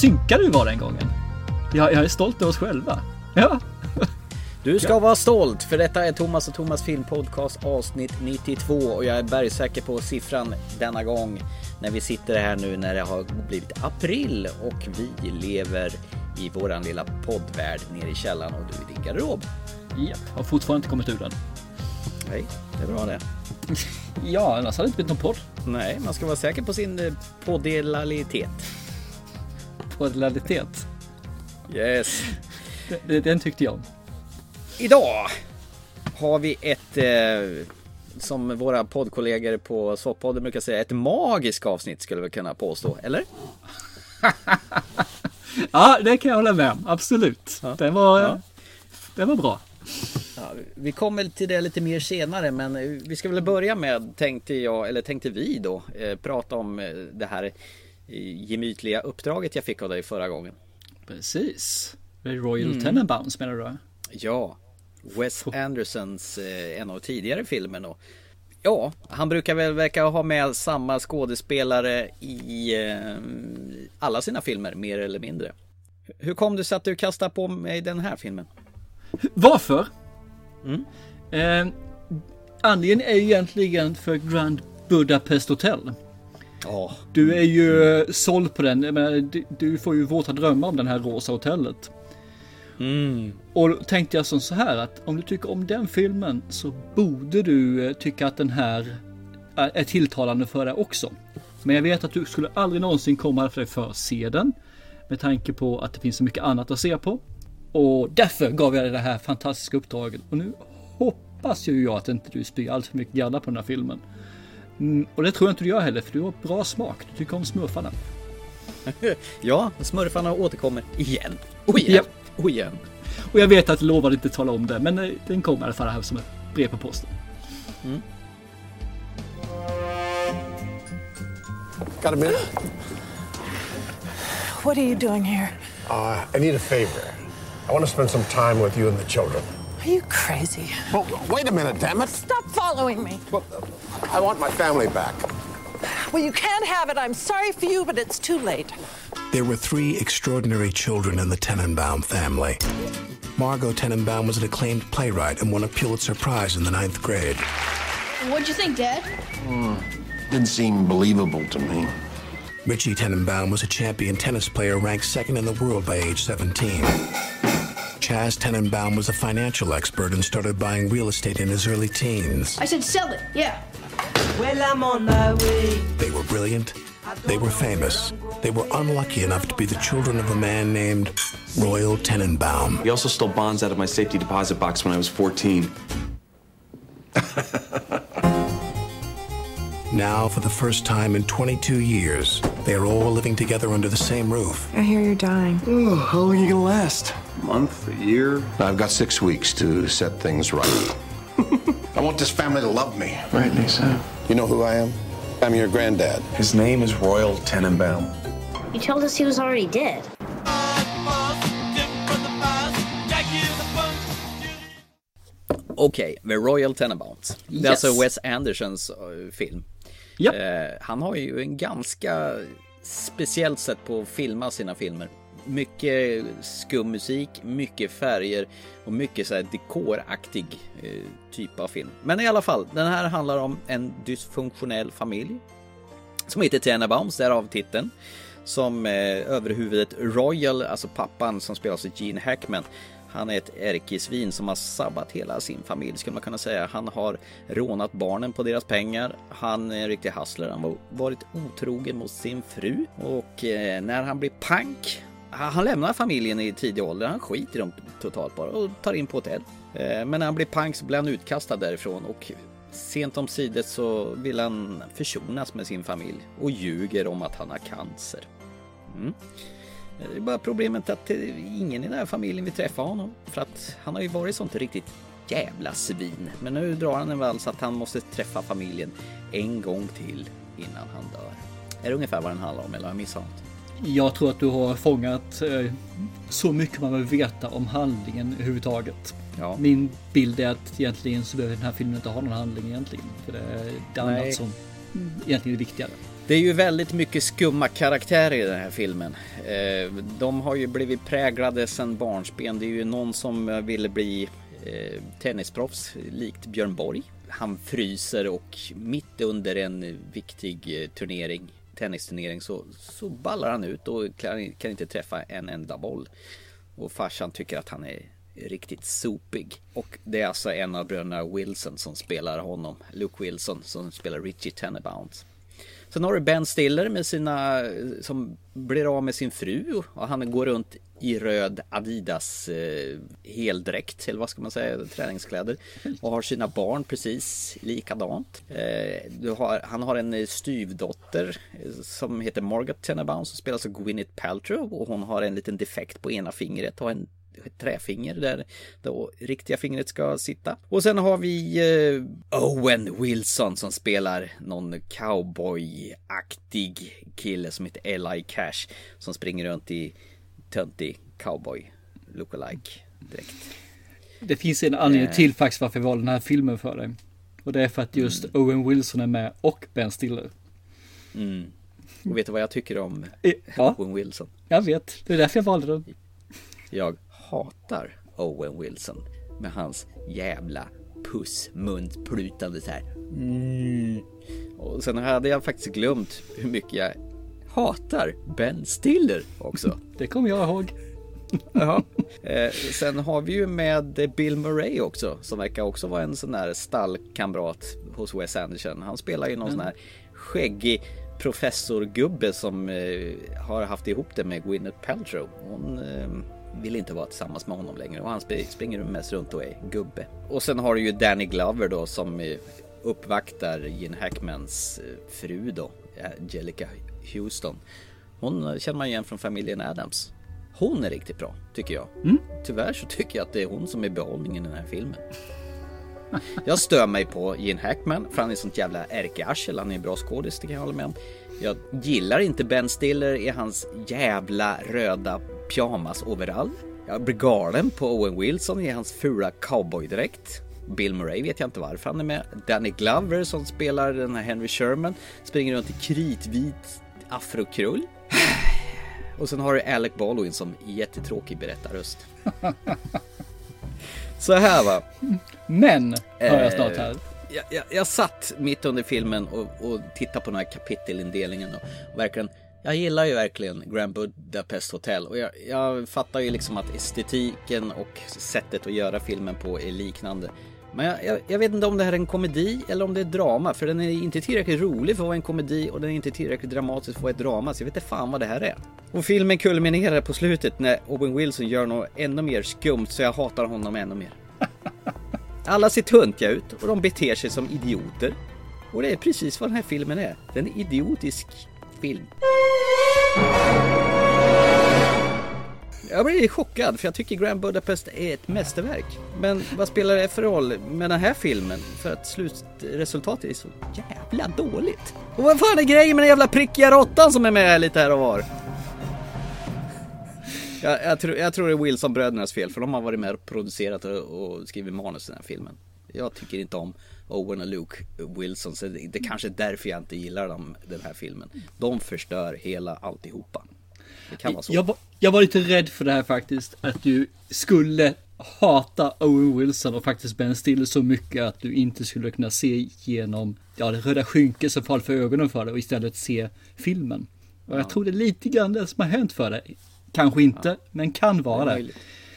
Synkade vi var den gången. Jag, jag är stolt över oss själva. Ja. Du ska vara stolt för detta är Thomas och Thomas filmpodcast avsnitt 92 och jag är bergsäker på siffran denna gång när vi sitter här nu när det har blivit april och vi lever i våran lilla poddvärld nere i källaren och du i din garderob. Ja, har fortfarande inte kommit ur den. Nej, det är bra det. Ja, annars hade det inte blivit någon podd. Nej, man ska vara säker på sin eh, Poddlalitet. Yes. Den, den tyckte jag om. Idag har vi ett, eh, som våra poddkollegor på Soppodden brukar säga, ett magiskt avsnitt skulle vi kunna påstå, eller? Ja, det kan jag hålla med om. Absolut. Ja. Den, var, Ja. den var bra. Ja, vi kommer till det lite mer senare, men eh, vi ska väl börja med, tänkte jag, eller tänkte vi då, eh, prata om eh, det här gemytliga uppdraget jag fick av dig förra gången. Precis. Royal Tenenbaums menar du? Ja, Wes Andersons eh, en av tidigare filmen och Ja, han brukar väl verka ha med samma skådespelare i eh, alla sina filmer mer eller mindre. Hur kom det sig att du kastade på mig den här filmen? Varför? Mm. Eh, anledningen är egentligen för Grand Budapest Hotel. Ja, Du är ju såld på den. Jag menar, du, får ju våta drömmar om den här rosa hotellet. mm. Och då tänkte jag som så här att om du tycker om den filmen så borde du eh, tycka att den här är är tilltalande för dig också. Men jag vet att du skulle aldrig någonsin komma för dig för att se den. Med tanke på att det finns så mycket annat att se på. Och därför gav jag dig det här fantastiska uppdraget. Och nu hoppas ju jag att inte du spyr allt för mycket galla på den här filmen. Mm, och det tror jag inte du gör heller, för du har bra smak. Du tycker om smurfarna. ja, smurfarna återkommer igen och igen Japp. och igen. Och jag vet att jag lovade inte tala om det, men eh, den kommer i alla fall här som ett brev på posten. Got a minute? What are you doing here? Uh, I need a favor. I want to spend some time with you and the children. Are you crazy? Well, wait a minute, damn it. Stop following me. Well, I want my family back. Well, you can't have it. I'm sorry for you, but it's too late. There were three extraordinary children in the Tenenbaum family. Margot Tenenbaum was an acclaimed playwright and won a Pulitzer Prize in the ninth grade. What'd you think, Dad? Hmm, didn't seem believable to me. Richie Tenenbaum was a champion tennis player ranked second in the world by age 17. Chaz Tenenbaum was a financial expert and started buying real estate in his early teens. I said sell it, yeah. Well, I'm on my way. They were brilliant. They were famous. They were unlucky enough to be the children of a man named Royal Tenenbaum. He also stole bonds out of my safety deposit box when I was 14. Now, for the first time in 22 years, they are all living together under the same roof. I hear you're dying. Oh, how long are you gonna last? A month? A year? I've got six weeks to set things right. I want this family to love me. Right, Lisa. You know who I am? I'm your granddad. His name is Royal Tenenbaum. You told us he was already dead. Okej, The Royal Tenenbaums. Det är Yes. alltså Wes Andersons eh, film. Japp. Eh, han har ju en ganska speciellt sätt på att filma sina filmer. Mycket skum musik, mycket färger och mycket så här dekoraktig eh, typ av film. Men i alla fall, den här handlar om en dysfunktionell familj som heter Tenenbaums, därav titeln. Som eh, överhuvudet Royal, alltså pappan som spelas av Gene Hackman. Han är ett ärkesvin som har sabbat hela sin familj skulle man kunna säga. Han har rånat barnen på deras pengar. Han är en riktig hustler. Han har varit otrogen mot sin fru. Och eh, när han blir pank han lämnar familjen i tidig ålder. Han skiter i dem totalt bara och tar in på hotell. Eh, men när han blir pank så blir han utkastad därifrån och sent om sidet så vill han försonas med sin familj och ljuger om att han har cancer. Mm. Eh, det är bara problemet att eh, ingen i den här familjen vill träffa honom för att han har ju varit sånt riktigt jävla svin. Men nu drar han en vals att han måste träffa familjen en gång till innan han dör. Är det ungefär vad den handlar om eller har jag missat något? Jag tror att du har fångat eh, så mycket man behöver veta om handlingen överhuvudtaget. Ja. Min bild är att egentligen så behöver den här filmen inte ha någon handling egentligen. För det är det Nej. annat som egentligen är viktigare. Det är ju väldigt mycket skumma karaktärer i den här filmen. Eh, De har ju blivit präglade sedan barnsben. Det är ju någon som ville bli eh, tennisproffs likt Björn Borg. Han fryser och mitt under en viktig turnering, tennisturnering, så, så ballar han ut och kan, inte träffa en enda boll. Och farsan tycker att han är riktigt sopig. Och det är alltså en av bröderna Wilson som spelar honom, Luke Wilson, som spelar Richie Tennebounds. Sen har du Ben Stiller med sina, som blir av med sin fru och han går runt i röd Adidas eh, heldräkt, eller vad ska man säga, träningskläder. Och har sina barn precis likadant. Eh, du har, han har en eh, styvdotter eh, som heter Margaret Tenenbaum som spelas av alltså Gwyneth Paltrow och hon har en liten defekt på ena fingret och en träfinger där det riktiga fingret ska sitta. Och sen har vi eh, Owen Wilson som spelar någon cowboyaktig kille som heter Eli Cash som springer runt i töntig cowboy lookalike dräkt. Det finns en anledning till faktiskt varför jag valde den här filmen för dig. Och det är för att just Mm. Owen Wilson är med och Ben Stiller. Mm. Och vet du vad jag tycker om Eh, Ja. Owen Wilson? Jag vet, det är därför jag valde den. Jag hatar Owen Wilson med hans jävla pussmunt plutande så här. Mm. Och sen hade jag faktiskt glömt hur mycket jag hatar Ben Stiller också. Det kommer jag ihåg. Jaha. Eh, sen har vi ju med Bill Murray också som verkar också vara en sån där stallkamrat hos Wes Anderson. Han spelar ju någon sån här skäggig professorgubbe som eh, har haft ihop det med Gwyneth Paltrow. Hon eh, vill inte vara tillsammans med honom längre och han sp- springer mest runt och är gubbe. Och sen har du ju Danny Glover då som eh, uppvaktar Gene Hackmans eh, fru då, Angelica Houston. Hon eh, känner man igen från familjen Adams. Hon är riktigt bra, tycker jag. Tyvärr så tycker jag att det är hon som är behållningen i den här filmen. Jag stör mig på Gene Hackman, för han är sånt jävla ärkearsel. Han är en bra skådis, det kan jag hålla med om. Jag gillar inte Ben Stiller i hans jävla röda pyjamas overall. Jag blir galen på Owen Wilson i hans fula cowboydräkt. Bill Murray vet jag inte varför han är med. Danny Glover som spelar den här Henry Sherman springer runt i kritvit afrokrull. Och sen har du Alec Baldwin som jättetråkig berättarröst. Så här va. Men, hör jag Eh, snart här. Jag, jag, jag satt mitt under filmen och, och tittade på den här kapitelindelningen och, och verkligen jag gillar ju verkligen Grand Budapest Hotel och jag, jag fattar ju liksom att estetiken och sättet att göra filmen på är liknande. Men jag, jag, jag vet inte om det här är en komedi eller om det är drama för den är inte tillräckligt rolig för att vara en komedi och den är inte tillräckligt dramatisk för att vara ett drama så jag vet inte fan vad det här är. Och filmen kulminerar på slutet när Owen Wilson gör något ännu mer skumt så jag hatar honom ännu mer. Alla ser töntiga ut och de beter sig som idioter. Och det är precis vad den här filmen är. Den är idiotisk film. Jag blir chockad för jag tycker Grand Budapest är ett mästerverk. Men vad spelar det för roll med den här filmen? För att slutresultatet är så jävla dåligt. Och vad fan är grejen med den jävla prickiga råttan som är med lite här och var? Jag, jag, tror, jag tror det är Wilson-brödernas fel för de har varit med och producerat och, och skrivit manus till den här filmen. Jag tycker inte om Owen och Luke Wilson så det, det kanske är därför jag inte gillar dem, den här filmen. De förstör hela alltihopa. Det kan vara så. Jag var, jag var lite rädd för det här faktiskt. Att du skulle hata Owen Wilson och faktiskt Ben Stiller så mycket att du inte skulle kunna se genom ja, det röda skynket som faller för ögonen för dig och istället se filmen. Och jag tror det är lite grann det som har hänt för dig. Kanske inte, men kan vara Det.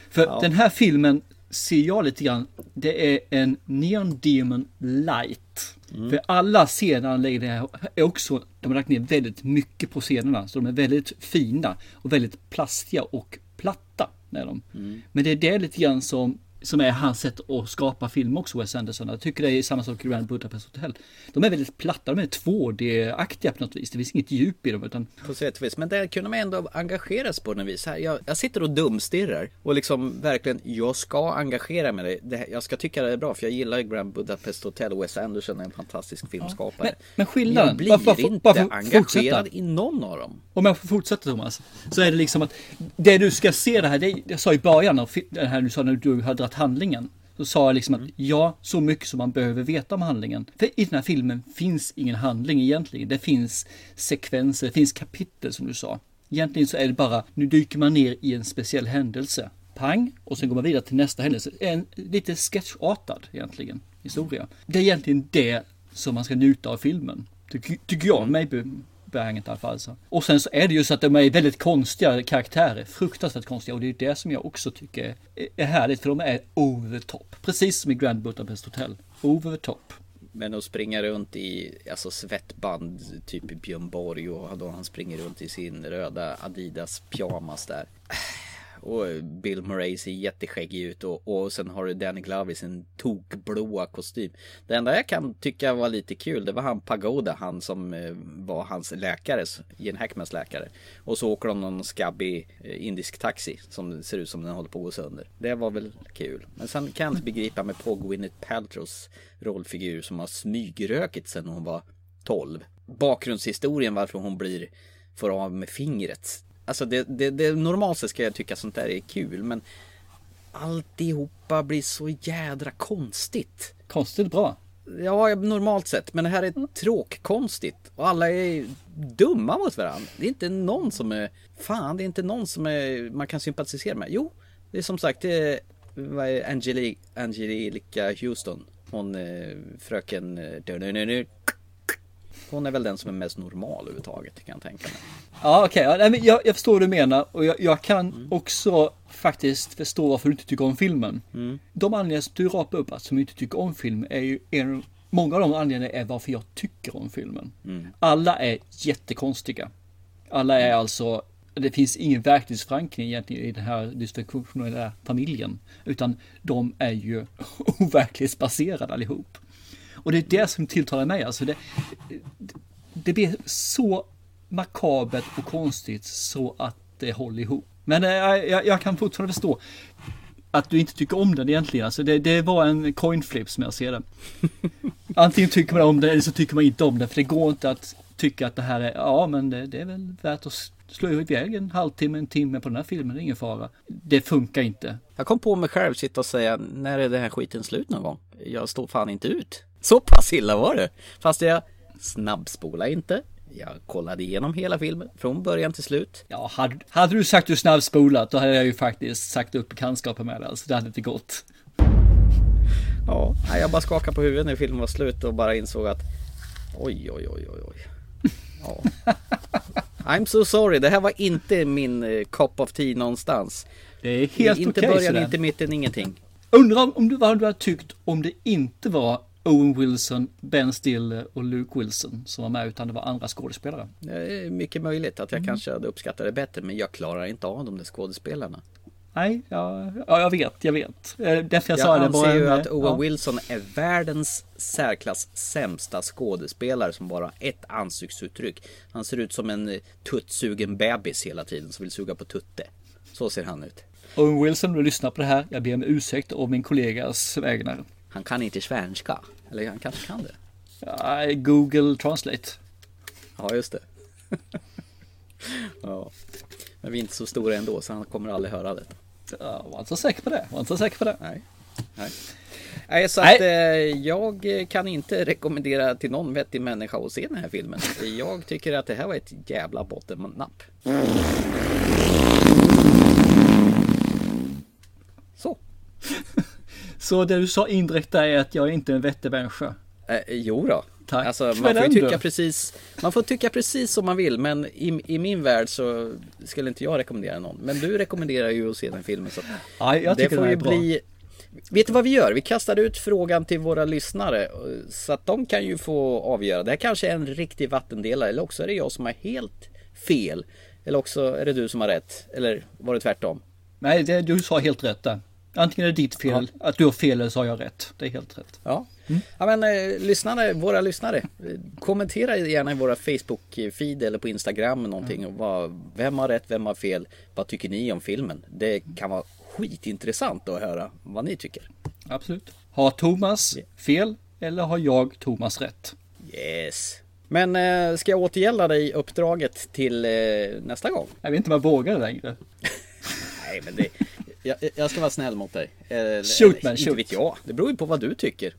För Ja. den här filmen ser jag lite grann, det är en Neon Demon light. Mm. För alla scenanläggningar är också, de har lagt ner väldigt mycket på scenerna. Så de är väldigt fina och väldigt plastiga och platta. Är de. Mm. Men det är det lite grann som, som är hans sätt att skapa film också, Wes Anderson. Jag tycker det är samma sak i Grand Budapest Hotel. De är väldigt platta, de är 2D-aktiga på något vis. Det finns inget djup i dem. Utan På sätt och vis. Men där kunde man ändå engageras på något vis. Här, jag, jag sitter och dumstirrar och liksom verkligen, jag ska engagera mig. Det, jag ska tycka det är bra för jag gillar Grand Budapest Hotel och Wes Anderson är en fantastisk filmskapare. Men- men skillnaden- jag blir bara för- inte bara för engagerad fortsätta. i någon av dem. Om jag får fortsätta Thomas. Så är det liksom att det du ska se det här, det jag sa i början av det här du sa när du har dragit handlingen. Så sa jag liksom att ja, så mycket som man behöver veta om handlingen. För i den här filmen finns ingen handling egentligen. Det finns sekvenser, det finns kapitel som du sa. Egentligen så är det bara, nu dyker man ner i en speciell händelse. Pang, och sen går man vidare till nästa händelse. En lite sketchartad egentligen historia. Det är egentligen det som man ska njuta av filmen. Tycker, tycker jag, mig be- i alla fall. Så. Och sen så är det ju så att de är väldigt konstiga karaktärer. Fruktansvärt konstiga. Och det är det som jag också tycker är, är härligt. För de är over the top. Precis som i Grand Budapest Hotel. Over the top. Men att springa runt i alltså svettband, typ i Björn Borg och då han springer runt i sin röda Adidas pyjamas där. Och Bill Murray ser jätteskäggig ut och, och sen har du Danny Glover i sin tokblåa kostym. Det enda jag kan tycka var lite kul det var han Pagoda, han som eh, var hans läkare, Ian Hackmans läkare. Och så åker de någon skabbig eh, indisk taxi som ser ut som den håller på att gå sönder. Det var väl kul. Men sen kan jag inte begripa med på Gwyneth Paltrows rollfigur som har smygrökit sedan hon var 12. Bakgrundshistorien varför hon blir får av med fingret Alltså det, det, det normalt sett ska jag tycka sånt där är kul men Alltihopa blir så jädra konstigt. Konstigt bra. Ja, normalt sett. Men det här är tråkkonstigt. Och alla är dumma mot varandra. Det är inte någon som är... Fan, det är inte någon som är, man kan sympatisera med. Jo, det är som sagt det är, Angelica Houston. Hon eh, fröken... Hon är väl den som är mest normal överhuvudtaget kan jag tänka mig. Ja, okej. Okay. Ja, jag, jag förstår vad du menar och jag, jag kan mm. också faktiskt förstå varför du inte tycker om filmen. Mm. De anledningar som du rapar upp att som inte tycker om film är ju en, Många av de anledningarna är varför jag tycker om filmen. Mm. Alla är jättekonstiga. Alla är alltså det finns ingen verklighetsförankring egentligen i den här dysfunktionella familjen. Utan de är ju overklighetsbaserade allihop. Och det är det som tilltalar mig. Alltså det, det blir så makabert och konstigt så att det håller ihop. Men äh, jag, jag, kan fortfarande förstå att du inte tycker om den egentligen. Alltså det, det var en coin flip som jag ser det. Antingen tycker man om den eller så tycker man inte om den. För det går inte att tycka att det här är, ja men det, det är väl värt att slå iväg en halvtimme, en timme på den här filmen, det är ingen fara. Det funkar inte. Jag kom på mig själv sitta och säga, när är den här skiten slut någon gång? Jag står fan inte ut. Så pass illa var det. Fast jag snabbspola inte. Jag kollade igenom hela filmen från början till slut. Ja, hade, hade du sagt du snabbspolat då hade jag ju faktiskt sagt upp bekantskapen med det. Alltså det hade inte gått. Ja, jag bara skakade på huvudet när filmen var slut och bara insåg att oj, oj, oj, oj, oj. Ja. I'm so sorry, det här var inte min uh, cup of tea någonstans. Det är helt okej Inte okay, början, inte mitten, ingenting. Undrar om du, vad du hade tyckt om det inte var Owen Wilson, Ben Stiller och Luke Wilson som var med utan det var andra skådespelare. Det är mycket möjligt att jag mm. kanske hade uppskattat det bättre men jag klarar inte av de där skådespelarna. Nej, ja, ja jag vet, jag vet. Eh, därför jag, jag sa det. Jag anser ju att Owen ja. Wilson är världens särklass sämsta skådespelare som bara har ett ansiktsuttryck. Han ser ut som en eh, tuttsugen bebis hela tiden som vill suga på tutte. Så ser han ut. Owen Wilson, du lyssnar på det här. Jag ber om ursäkt av min kollegas vägnar. Han kan inte svenska. Eller han kanske kan det. Ja, Google Translate. Ja, just det. ja. Men vi är inte så stora ändå så han kommer aldrig höra det. Ja, var inte så säker på det. Var inte så säker på det. Nej. Nej. Nej, så att Nej. Eh, jag kan inte rekommendera till någon vettig människa att se den här filmen. Jag tycker att det här var ett jävla bottennapp. Så. Så det du sa indirekt är att jag är inte är en vettig människa? Eh, jo då. Tack alltså, man får tycka precis Man får tycka precis som man vill men i, i min värld så skulle inte jag rekommendera någon. Men du rekommenderar ju att se den filmen så ja, jag tycker det får ju bli Vet du vad vi gör? Vi kastar ut frågan till våra lyssnare så att de kan ju få avgöra. Det här kanske är en riktig vattendelare eller också är det jag som har helt fel. Eller också är det du som har rätt. Eller var det tvärtom? Nej, det, du sa helt rätt där. Antingen är det ditt fel, ja. att du har fel eller så har jag rätt. Det är helt rätt. Ja, mm. ja men eh, lyssnare, våra lyssnare. Kommentera gärna i våra Facebook-feed eller på Instagram någonting. Mm. vad, vem har rätt, vem har fel? Vad tycker ni om filmen? Det kan vara skitintressant att höra vad ni tycker. Absolut. Har Thomas yeah. fel eller har jag Thomas rätt? Yes. Men eh, ska jag återgälda dig uppdraget till eh, nästa gång? Jag vet inte om jag vågar längre. Nej, men det, Jag, jag ska vara snäll mot dig. Eller, Shoot, man, inte shoot. vet jag. Det beror ju på vad du tycker.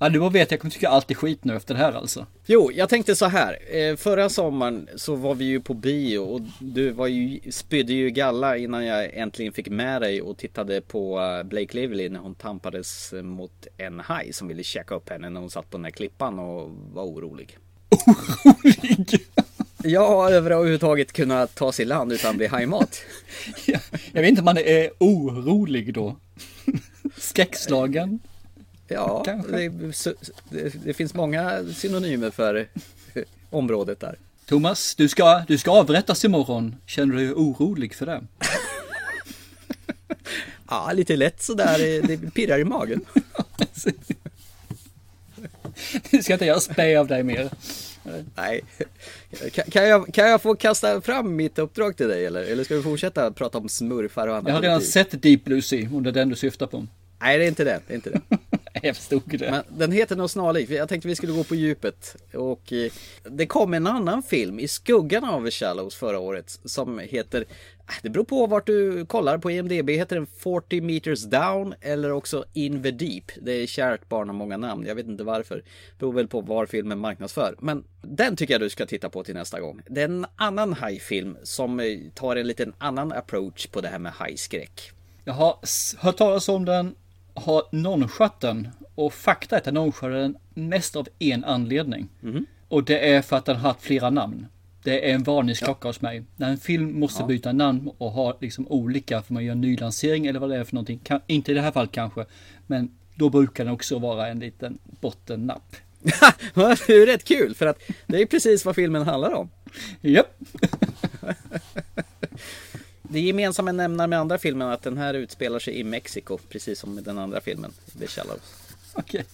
Ja, du bara vet, jag kommer tycka allt är skit nu efter det här alltså. Jo, jag tänkte så här. Eh, Förra sommaren så var vi ju på bio och du var ju, spydde ju galla innan jag äntligen fick med dig och tittade på eh, Blake Lively när hon tampades eh, mot en haj som ville checka upp henne när hon satt på den här klippan och var orolig. Orolig? Ja, över överhuvudtaget kunna ta sig i land utan bli hajmat. Ja, jag vet inte om man är orolig då. Skräckslagen? Ja, det, det, det finns många synonymer för eh, området där. Thomas, du ska, du ska avrättas imorgon. Känner du dig orolig för det? Ja, lite lätt sådär, det pirrar i magen. Du ska inte göra spä av dig mer. Nej. Kan, jag, kan jag få kasta fram mitt uppdrag till dig eller? Eller ska vi fortsätta prata om smurfar och annat? Jag har redan sett Deep Blue Sea, om det är den du syftar på. Nej, det är inte det. det, är inte det. Jag förstod det. Men den heter något snarlikt. Jag tänkte vi skulle gå på djupet. Och eh, det kom en annan film i skuggan av Shallows förra året. Som heter, det beror på vart du kollar. På IMDB heter den 40 meters down eller också In the Deep. Det är kärt barn har många namn. Jag vet inte varför. Det beror väl på var filmen marknadsför. Men den tycker jag du ska titta på till nästa gång. Det är en annan hajfilm som eh, tar en liten annan approach på det här med hajskräck. Jag har hört talas om den, har nonchatt den och fakta är att jag nonchar den mest av en anledning. Och det är för att den har haft flera namn. Det är en varningsklocka hos mig. När en film måste byta namn och ha liksom olika, för man gör en nylansering eller vad det är för någonting. Kan, inte i det här fallet kanske, men då brukar den också vara en liten bottennapp. det är rätt kul för att det är precis vad filmen handlar om. Japp. Det gemensamma nämnaren med andra filmen är att den här utspelar sig i Mexiko, precis som med den andra filmen, The Shallows. Okej.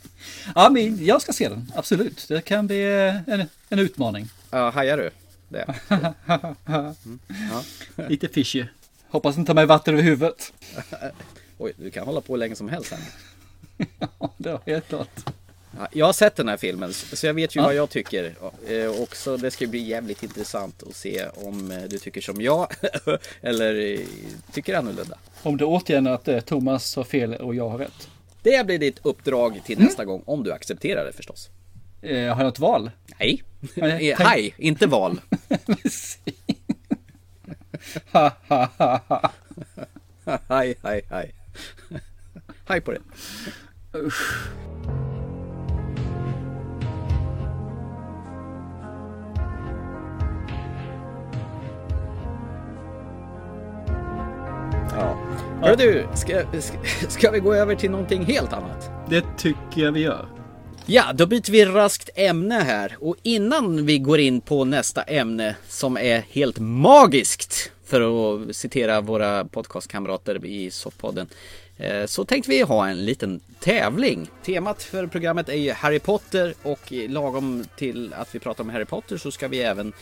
Ja, men jag ska se den. Absolut. Det kan bli eh, en, en utmaning. Ja, hajar du? Det. Lite fishy. Hoppas inte ta mig vatten över huvudet. Oj, du kan hålla på hur länge som helst här. Ja, det var helt klart. Ja, jag har sett den här filmen, så jag vet ju Ja. vad jag tycker. Eh, Och så det ska bli jävligt intressant att se om eh, du tycker som jag, eller eh, tycker annorlunda. Om det återigen är att eh, Thomas har fel och jag har rätt. Det blir ditt uppdrag till nästa gång, om du accepterar det förstås. Eh, har jag något val? Nej, Nej, Eh, inte val. Ha, ha, ha, ha. Hej, hej, hej. Hej på det. Ja. Hörru du, ska, ska, ska vi gå över till någonting helt annat? Det tycker jag vi gör. Ja, då byter vi raskt ämne här. Och innan vi går in på nästa ämne som är helt magiskt, för att citera våra podcastkamrater i Soppodden, eh, så tänkte vi ha en liten tävling. Temat för programmet är ju Harry Potter och lagom till att vi pratar om Harry Potter så ska vi även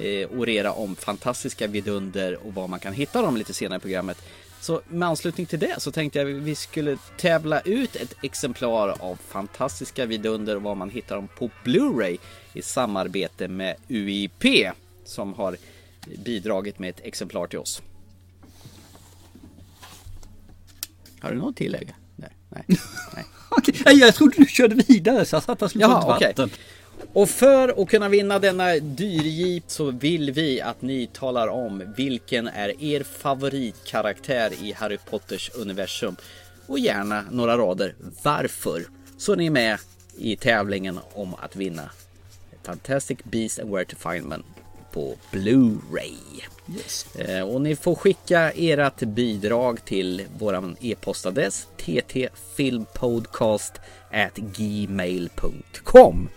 eh, orera om fantastiska vidunder och var man kan hitta dem lite senare i programmet. Så med anslutning till det så tänkte jag vi skulle tävla ut ett exemplar av fantastiska vidunder och var man hittar dem på Blu-ray i samarbete med UIP som har bidragit med ett exemplar till oss. Har du något att tillägga? Nej. Nej. Nej. Nej, jag trodde du körde vidare så jag satt och få Jaha, okej. vatten. Och för att kunna vinna denna dyrjeep så vill vi att ni talar om vilken är er favoritkaraktär i Harry Potters universum. Och gärna några rader varför. Så är ni med i tävlingen om att vinna Fantastic Beast and Where to Find Them på Blu-ray. Yes. Eh, Och ni får skicka ert bidrag till våran e-postadress ttfilmpodcast gmail.com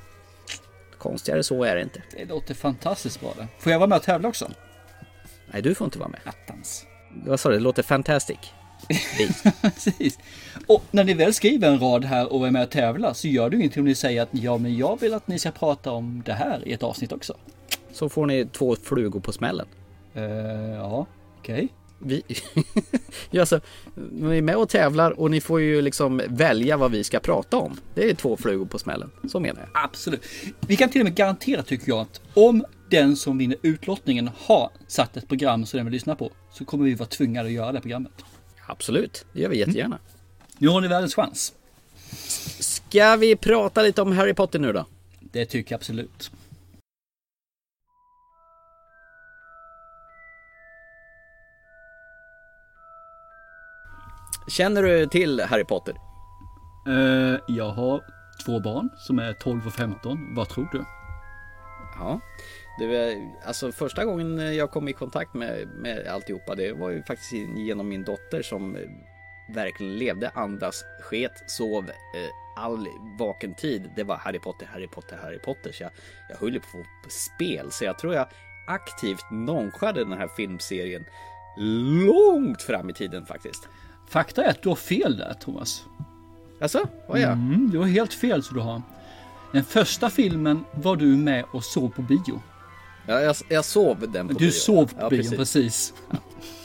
Konstigare så är det inte. Det låter fantastiskt bra det. Får jag vara med och tävla också? Nej, du får inte vara med. Attans. Vad sa du? Det låter fantastic. Precis. Och när ni väl skriver en rad här och är med och tävlar så gör ju ingenting om ni säger att ja, men jag vill att ni ska prata om det här i ett avsnitt också. Så får ni två flugor på smällen. Eh, ja, okej. Vi... ja, alltså, ni är med och tävlar och ni får ju liksom välja vad vi ska prata om. Det är två flugor på smällen. Så menar jag. Absolut. Vi kan till och med garantera tycker jag att om den som vinner utlottningen har satt ett program som den vill lyssna på så kommer vi vara tvungna att göra det programmet. Absolut, det gör vi jättegärna. Nu har ni världens chans. Ska vi prata lite om Harry Potter nu då? Det tycker jag absolut. Känner du till Harry Potter? Eh, jag har två barn som är 12 och 15. Vad tror du? Ja. Du, eh, alltså första gången jag kom i kontakt med, med alltihopa det var ju faktiskt genom min dotter som eh, verkligen levde, andas, sket, sov eh, all vaken tid. Det var Harry Potter, Harry Potter, Harry Potter. Så jag, jag höll på att spel. Så jag tror jag aktivt nonchade den här filmserien långt fram i tiden faktiskt. Fakta är att du har fel där Thomas. Alltså, vad jag? Mm, du har helt fel så du har. Den första filmen var du med och såg på bio. Ja, jag, jag sov den på Du bio. sov på ja, bio, precis. precis.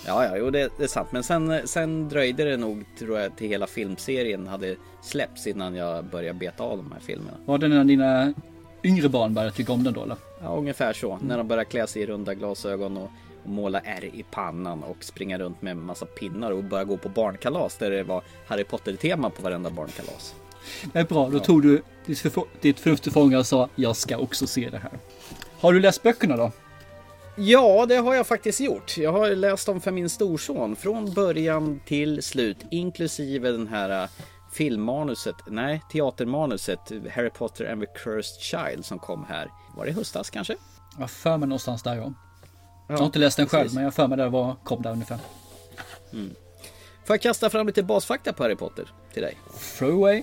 Ja, ja, jo, det, det är sant. Men sen, sen dröjde det nog, tror jag, till hela filmserien hade släppts innan jag började beta av de här filmerna. Var det när dina yngre barn började tycka om den då eller? Ja, ungefär så. När de började klä sig i runda glasögon och, och måla ärr i pannan och springa runt med en massa pinnar och börja gå på barnkalas där det var Harry Potter-tema på varenda barnkalas. Det är bra, då tog du ditt, förnuft till fånga och sa jag ska också se det här. Har du läst böckerna då? Ja, det har jag faktiskt gjort. Jag har läst dem för min storson från början till slut, inklusive den här äh, filmmanuset, nej, teatermanuset Harry Potter and the Cursed Child som kom här. Var det i höstas kanske? Jag för mig någonstans där ja. Jag har inte läst den själv precis. men jag för mig där var, kom där ungefär. Får jag kasta fram lite basfakta på Harry Potter till dig? Throw away.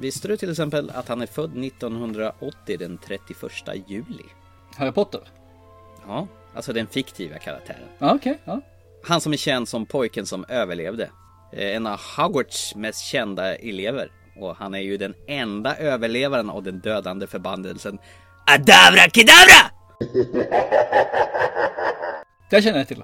Visste du till exempel att han är född 1980 den 31 juli? Harry Potter? Ja, alltså den fiktiva karaktären. Ja okej, ja. Han som är känd som pojken som överlevde. Eh, En av Hogwarts mest kända elever. Och han är ju den enda överlevaren av den dödande förbannelsen Adabra Kedavra! Det känner jag till.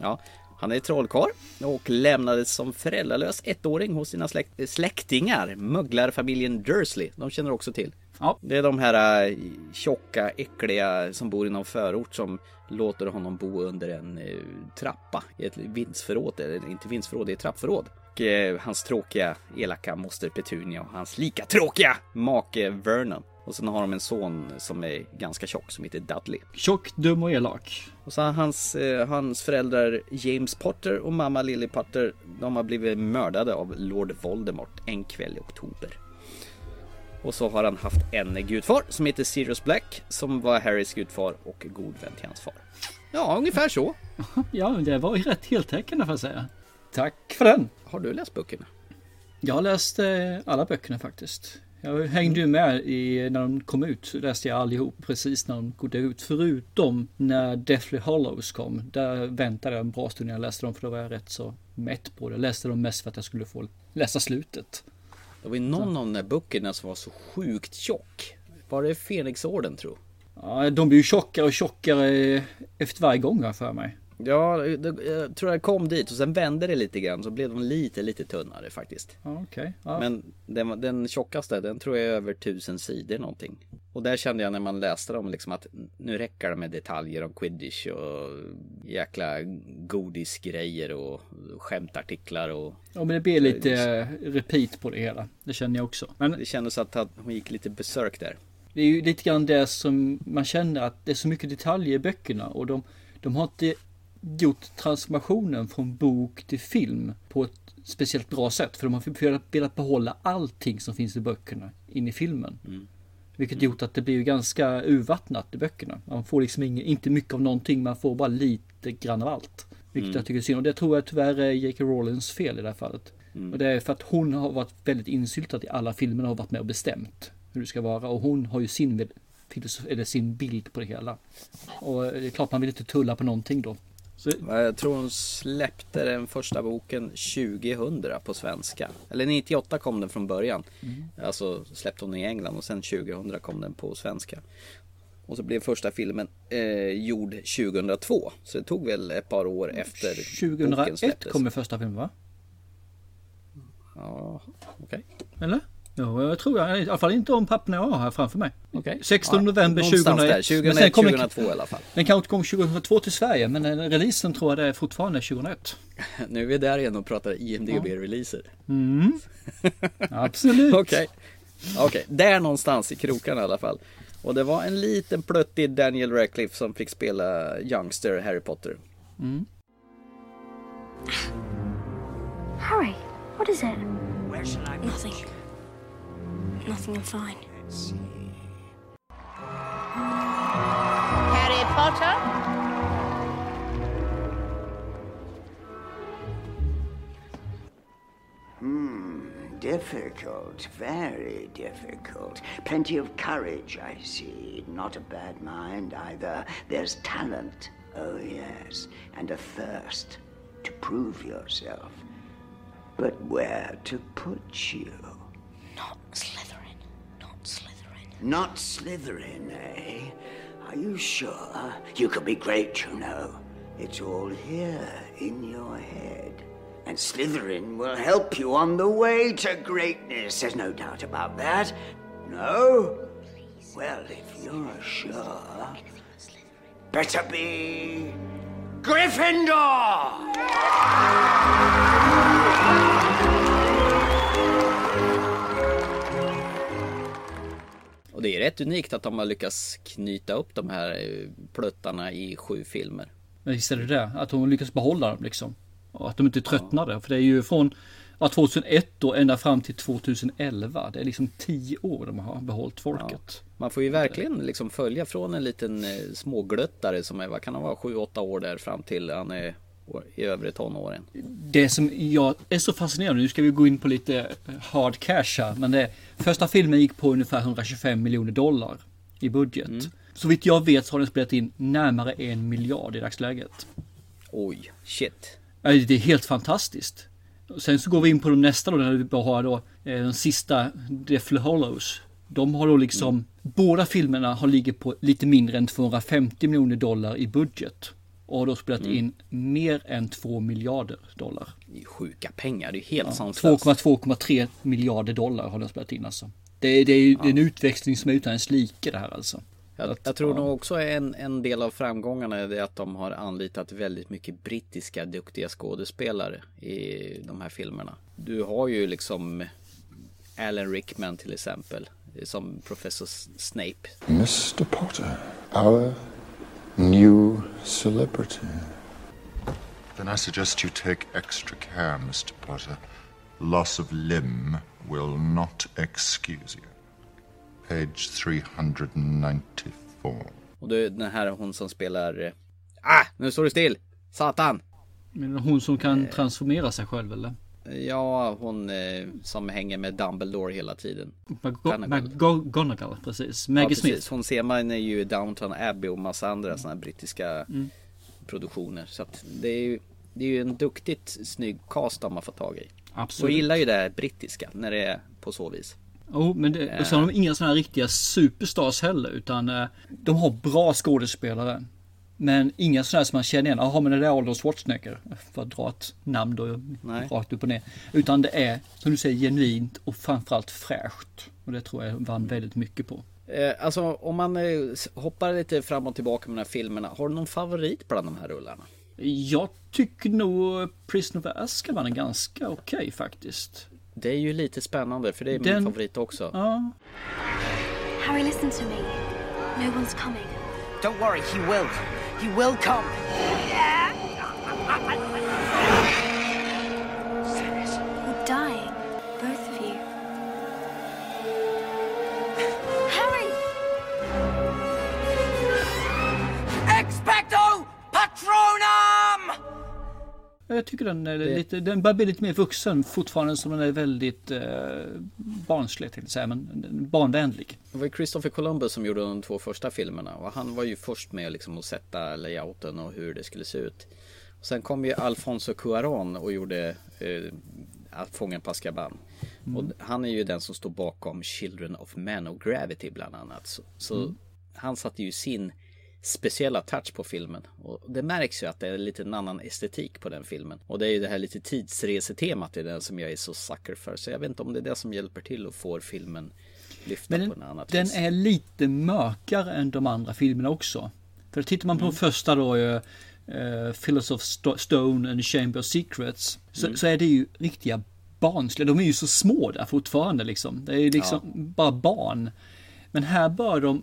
Ja, han är trollkarl och lämnades som föräldralös ettåring hos sina släkt- släktingar, mugglarfamiljen Dursley. De känner också till. Ja. Det är de här eh, tjocka, äckliga som bor i någon förort som låter honom bo under en eh, trappa i ett vindsförråd, eller inte vindsförråd, det är trappförråd. Och eh, hans tråkiga, elaka moster Petunia och hans lika tråkiga make Vernon. Och sen har de en son som är ganska tjock som heter Dudley. Tjock, dum och elak. Och så hans, eh, hans föräldrar James Potter och mamma Lily Potter, de har blivit mördade av Lord Voldemort en kväll i oktober. Och så har han haft en gudfar som heter Sirius Black som var Harrys gudfar och god vän till hans far. Ja, ungefär så. Ja, det var ju rätt heltäckande får jag säga. Tack för den. Har du läst böckerna? Jag har läst eh, alla böckerna faktiskt. Jag hängde ju med i, när de kom ut. Så läste jag allihop precis när de gick ut. Förutom när Deathly Hollows kom. Där väntade jag en bra stund när jag läste dem. För då var jag rätt så mätt på det. Jag läste dem mest för att jag skulle få läsa slutet. Det var ju någon av de där böckerna som var så sjukt tjock. Var det Fenixorden tror Ja, de blir ju tjockare och tjockare efter varje gång har jag för mig. Ja, det- jag tror jag kom dit och sen vände det lite grann så blev de lite, lite tunnare faktiskt. Ja, okej. Ja. Men den, den tjockaste, den tror jag är över tusen sidor någonting. Och där kände jag när man läste dem liksom att nu räcker det med detaljer om quidditch och jäkla godisgrejer och skämtartiklar och ja, men det blir lite repeat på det hela. Det känner jag också. Men det kändes att hon gick lite besök där. Det är ju lite grann det som man känner att det är så mycket detaljer i böckerna och de, de har inte gjort transformationen från bok till film på ett speciellt bra sätt. För de har velat, behålla allting som finns i böckerna in i filmen. Vilket gjort att det blir ganska urvattnat i böckerna. Man får liksom ing, inte mycket av någonting, man får bara lite grann av allt. Vilket jag tycker är synd. Och det tror jag tyvärr är J.K. Rowlings fel i det här fallet. Och det är för att hon har varit väldigt insyltad i alla filmerna och har varit med och bestämt hur det ska vara. Och hon har ju sin, eller sin bild på det hela. Och det är klart man vill inte tulla på någonting då. Så, Jag tror hon släppte den första boken 2000 på svenska. Eller 98 kom den från början. Alltså släppte hon i England och sen 2000 kom den på svenska. Och så blev första filmen eh, gjord 2002. Så det tog väl ett par år efter boken 2001 släpptes. kommer första filmen va? Ja, okej. Eller? Ja, jag tror jag, i alla fall inte om papperna jag har här framför mig. Okej. 16 Ja, november någonstans 2001. där, 2001, Men sen kom den- 2002 i alla fall. Den kanske kom 2002 till Sverige, men eh, releasen tror jag det är fortfarande 2001. Nu är vi där igen och pratar IMDB-releaser. Absolut. Okej. Okej, där någonstans i krokarna i alla fall. Och det var en liten pluttig Daniel Radcliffe som fick spela Youngster Harry Potter. Harry, what is it? Where shall I Nothing. Nothing, I'm fine. Harry Potter? Hmm, difficult, very difficult. Plenty of courage, I see. Not a bad mind either. There's talent, oh yes, and a thirst to prove yourself. But where to put you? Not Slytherin. Not Slytherin. Not Slytherin, eh? Are you sure? You could be great, you know. It's all here in your head. And Slytherin will help you on the way to greatness. There's no doubt about that. No? Well, if you're sure, better be Gryffindor! Och det är rätt unikt att de har lyckats knyta upp de här eh, pluttarna i sju filmer. Men visst är det det, att hon lyckas behålla dem liksom. Och att de inte tröttnade. För det är ju från ja, 2001 då ända fram till 2011. Det är liksom 10 år de har behållit folket. Man får ju verkligen liksom följa från en liten eh, smågluttare som är, vad kan han vara, 7-8 år där fram till han är i övre tonåren. Det som jag är så fascinerande, nu ska vi gå in på lite hard cash här, men det första filmen gick på ungefär 125 miljoner dollar i budget. Så vitt jag vet så har den spelat in närmare en miljard i dagsläget. Oj, shit. Det är helt fantastiskt. Sen så går vi in på de nästa då, när vi bara har då eh, den sista, Deathly Hollows. De har då liksom, båda filmerna har ligger på lite mindre än 250 miljoner dollar i budget. Och har då spelat in mer än 2 miljarder dollar. Det är ju sjuka pengar, det är helt sanslöst. 2,2,3 miljarder dollar har de spelat in alltså. Det är, det är ju en utväxling som är utan ens like det här alltså. Jag, Att- jag tror ja. nog också en, en del av framgångarna är det att de har anlitat väldigt mycket brittiska duktiga skådespelare i de här filmerna. Du har ju liksom Alan Rickman till exempel som professor Snape. Mr. Potter, our new celebrity. Then I suggest you take extra care, Mr. Potter. Loss of limb will not excuse you. Page 394. Och det är den här hon som spelar eh, Ah! Nu står du still! Satan! Men hon som kan transformera sig själv eller? Ja, hon eh, som hänger med Dumbledore hela tiden. McGo- McGonagall, precis. Maggie ja, precis. Smith. Hon ser man ju i Downton Abbey och massa andra sådana här brittiska produktioner. Så att det är ju det är ju en duktigt snygg cast de har fått tag i. Och Absolut. gillar ju det brittiska när det är på så vis. Jo, men det, och sen har de inga sådana här riktiga superstars heller, utan eh, de har bra skådespelare. Men inga sådana som man känner igen. Jaha, men det är Arnold Schwarzenegger. För att dra ett namn då Nej. rakt upp och ner. Utan det är, som du säger, genuint och framförallt fräscht. Och det tror jag vann väldigt mycket på. Eh, alltså om man eh, hoppar lite fram och tillbaka med de här filmerna. Har du någon favorit bland de här rullarna? Jag tycker nog Prison of Azkaban är ganska okej faktiskt. Det är ju lite spännande för det är Den- min favorit också. Ja, Harry, listen to me. No one's coming. Don't worry, he will. He will come. Jag tycker den är lite, den börjar bli lite mer vuxen fortfarande som den är väldigt eh, barnslig till säga, men barnvänlig. Det var Christopher Columbus som gjorde de två första filmerna och han var ju först med liksom att sätta layouten och hur det skulle se ut. Och sen kom ju Alfonso Cuarón och gjorde eh, Att Fången på Azkaban. Och han är ju den som står bakom Children of Man och Gravity bland annat. Så, så han satte ju sin speciella touch på filmen. Och det märks ju att det är lite en annan estetik på den filmen. Och det är ju det här lite tidsresetemat i den som jag är så sucker för. Så jag vet inte om det är det som hjälper till och får filmen lyfta Men på en annat den vis. är lite mörkare än de andra filmerna också. För tittar man på Mm. första då, uh, Philosoph Sto- Stone and the Chamber of Secrets, så, Mm. så är det ju riktiga barnsliga. De är ju så små där fortfarande liksom. Det är ju liksom bara barn. Men här bör de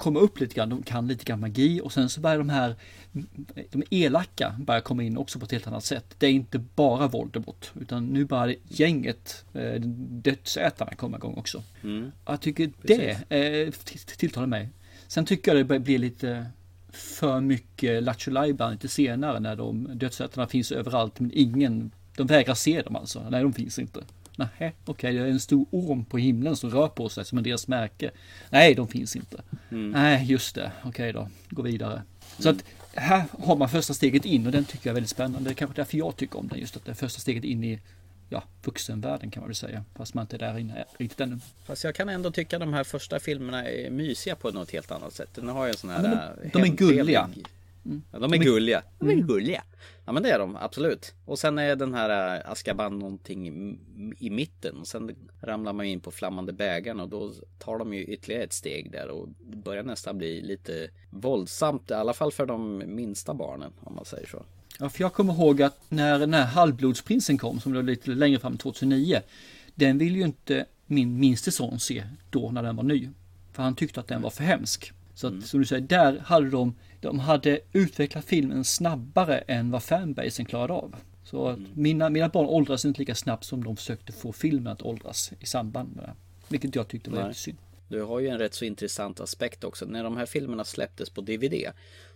komma upp lite grann. De kan lite grann magi och sen så börjar de här de elaka börjar komma in också på ett helt annat sätt. Det är inte bara Voldemort utan nu börjar gänget eh, dödsätarna komma igång också. Mm. Jag tycker Precis. det eh, tilltalar mig. Sen tycker jag det börjar bli lite för mycket Lattjo lite senare när de dödsätarna finns överallt men ingen, de vägrar se dem alltså. Nej, de finns inte. Nej, okej, det är en stor orm på himlen som rör på sig som en deras märke. Nej, de finns inte. Mm. Nej, just det. Okej då, gå vidare. Så att här har man första steget in och den tycker jag är väldigt spännande. Det är kanske därför jag tycker om den. Just att det är första steget in i ja, vuxenvärlden kan man väl säga. Fast man inte är där inne riktigt ännu. Fast jag kan ändå tycka de här första filmerna är mysiga på något helt annat sätt. Den har ju en sån här... Ja, de- äh, de är hemtrevlig- gulliga. Ja, de är gulliga. De är Mm. gulliga. Ja men det är de, absolut. Och sen är den här äh, Azkaban någonting i, mitten. Och sen ramlar man in på flammande bägaren och då tar de ju ytterligare ett steg där och det börjar nästan bli lite våldsamt. I alla fall för de minsta barnen om man säger så. Ja, för jag kommer ihåg att när den här halvblodsprinsen kom, som var lite längre fram 2009, den ville ju inte min minste son se då när den var ny. För han tyckte att den var för hemsk. Så att, som du säger, där hade de, de hade utvecklat filmen snabbare än vad fanbasen klarade av. Så att mina, mina barn åldras inte lika snabbt som de försökte få filmen att åldras i samband med det. Vilket jag tyckte var Nej. väldigt synd. Du har ju en rätt så intressant aspekt också. När de här filmerna släpptes på DVD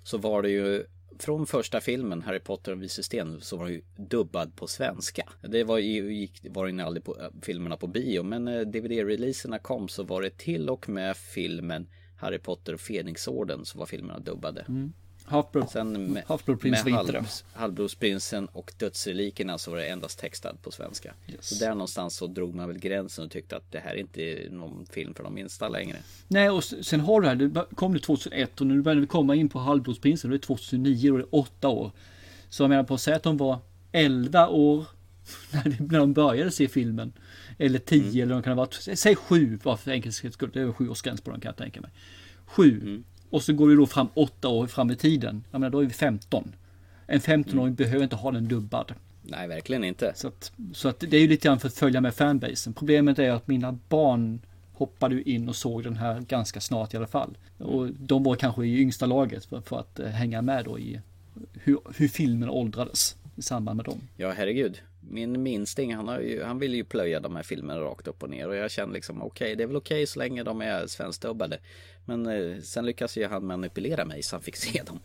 så var det ju från första filmen Harry Potter och Vice Sten så var det ju dubbad på svenska. Det var ju, gick, var ju aldrig på äh, filmerna på bio men när DVD-releaserna kom så var det till och med filmen Harry Potter och Fenixorden så var filmerna dubbade. Mm. Half-Blood Sen med, det. halv, Halvblodsprinsen och Dödsrelikerna så var det endast textad på svenska. Yes. Så där någonstans så drog man väl gränsen och tyckte att det här är inte någon film för de minsta längre. Nej, och sen har du här, det kom det 2001 och nu börjar vi komma in på halvblodsprinsen, då är det 2009 och det är 8 år. Så jag menar på att säga att de var 11 år när de började se filmen. Eller 10 eller de kan ha varit, säg 7 bara för enkelhets skull, det är 7 års gräns på dem kan jag tänka mig. 7. Och så går vi då fram 8 år fram i tiden. Jag menar då är vi 15. En 15-åring behöver inte ha den dubbad. Nej, verkligen inte. Så att, så att det är ju lite grann för att följa med fanbasen. Problemet är att mina barn hoppade in och såg den här ganska snart i alla fall. Och de var kanske i yngsta laget för, för att eh, hänga med då i hur, hur filmen åldrades i samband med dem. Ja, herregud. Min minsting, han, har ju, han vill ju plöja de här filmerna rakt upp och ner. Och jag känner liksom, okej, det är väl okej så länge de är svenskdubbade. Men eh, sen lyckas ju han manipulera mig så han fick se dem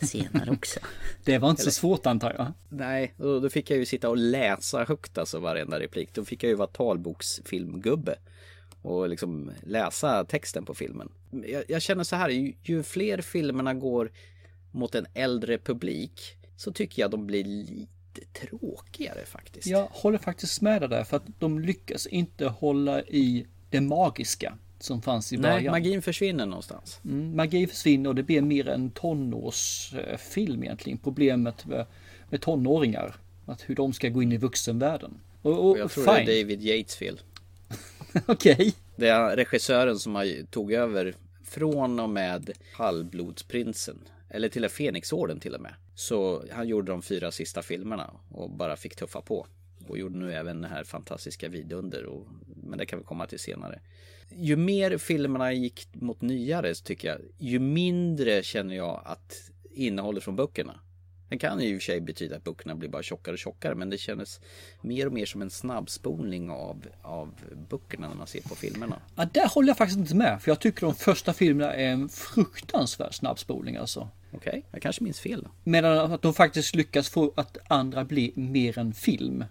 senare också. Det var inte Eller- så svårt antar jag. Nej, då, då fick jag ju sitta och läsa högt alltså varenda replik. Då fick jag ju vara talboksfilmgubbe. Och liksom läsa texten på filmen. Jag, jag känner så här, ju, ju fler filmerna går mot en äldre publik så tycker jag de blir lite tråkigare faktiskt. Jag håller faktiskt med dig där för att de lyckas inte hålla i det magiska som fanns i Nej, början. magin försvinner någonstans. Mm, magi försvinner och det blir mer en tonårsfilm egentligen. Problemet med, med tonåringar. Att hur de ska gå in i vuxenvärlden. Och, och, Och jag tror fine. det är David Yates fel. Okej. Det är regissören som har tog över från och med Halvblodsprinsen. Eller till och Fenixorden till och med. Så han gjorde de fyra sista filmerna och bara fick tuffa på. Och gjorde nu även det här fantastiska vidunder. Och, men det kan vi komma till senare. Ju mer filmerna gick mot nyare så tycker jag, ju mindre känner jag att innehållet från böckerna. Det kan i och för sig betyda att böckerna blir bara tjockare och tjockare men det kändes mer och mer som en snabbspolning av, av böckerna när man ser på filmerna. Ja, där håller jag faktiskt inte med. För jag tycker de första filmerna är en fruktansvärd snabbspolning alltså. Okej, jag kanske minns fel. Medan att de faktiskt lyckas få att andra blir mer en film.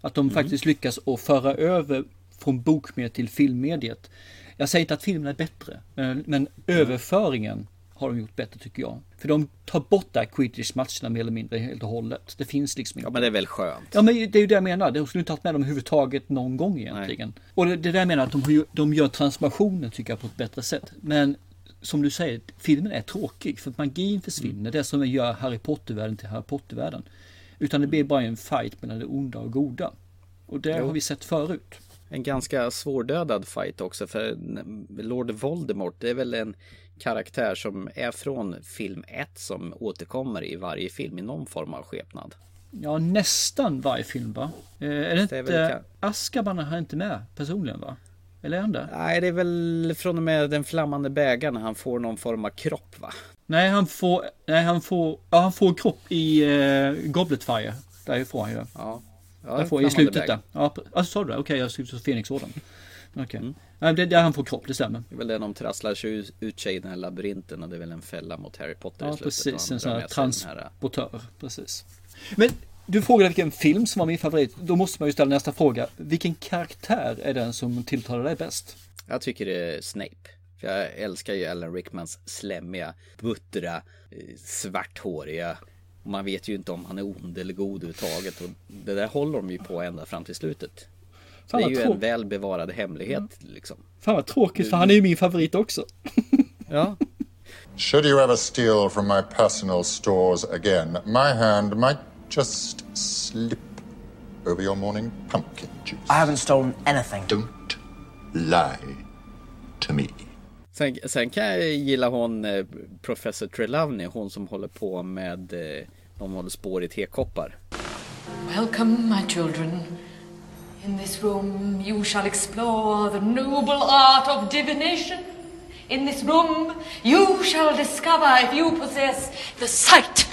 Att de faktiskt lyckas att föra över från bokmediet till filmmediet. Jag säger inte att filmen är bättre, men, men överföringen har de gjort bättre tycker jag. För de tar bort där quidditch-matcherna mer eller mindre helt och hållet. Det finns liksom inte. Ja men det är väl skönt. Ja men det är ju det jag menar. De skulle inte haft med dem överhuvudtaget någon gång egentligen. Och det, det där jag menar att de, de gör transformationen tycker jag på ett bättre sätt. Men som du säger, filmen är tråkig för att magin försvinner. Det som gör Harry Potter-världen till Harry Potter-världen. Utan det blir bara en fight mellan det onda och goda. Och det Jo. har vi sett förut. En ganska svårdödad fight också för Lord Voldemort det är väl en karaktär som är från film 1 som återkommer i varje film i någon form av skepnad. Ja, nästan varje film va? Eh, är det Det inte... är väl ka- Azkaban är inte med personligen va? Eller är han det? Nej, det är väl från och med den flammande bägaren han får någon form av kropp va? Nej, han får... Nej, han får... Ja, han får kropp i uh, Goblet Fire. Därifrån han ju. Ja. Där får, I slutet där. bägaren. Ja, pre- alltså, sa du det? Okej, jag skulle så Fenixorden. Okej. Mm. Nej, det är där han får kropp, det stämmer. Det är väl den de trasslar sig ut- sig i den här labyrinten och det är väl en fälla mot Harry Potter i Ja, slutet. precis. och han En sån här den här- transportör. Precis. Men du frågade vilken film som var min favorit. Då måste man ju ställa nästa fråga. Vilken karaktär är den som tilltalar dig bäst? Jag tycker det är Snape. För jag älskar ju Alan Rickmans slemmiga, buttra, eh, svarthåriga. Man vet ju inte om han är ond eller god överhuvudtaget. Och det där håller de ju på ända fram till slutet. Fan, det är ju trå- en väl bevarad hemlighet liksom. Fan vad tråkigt, för han är ju min favorit också. Ja. Should you ever steal from my personal stores again, my hand might just slip over your morning pumpkin juice. I haven't stolen anything. Don't lie to me. Sen, sen kan jag gilla hon eh, Professor Trelawney, hon som håller på med, eh, de håller spår i tekoppar. Welcome, my children. In this room, you shall explore the noble art of divination. In this room, you shall discover if you possess the sight.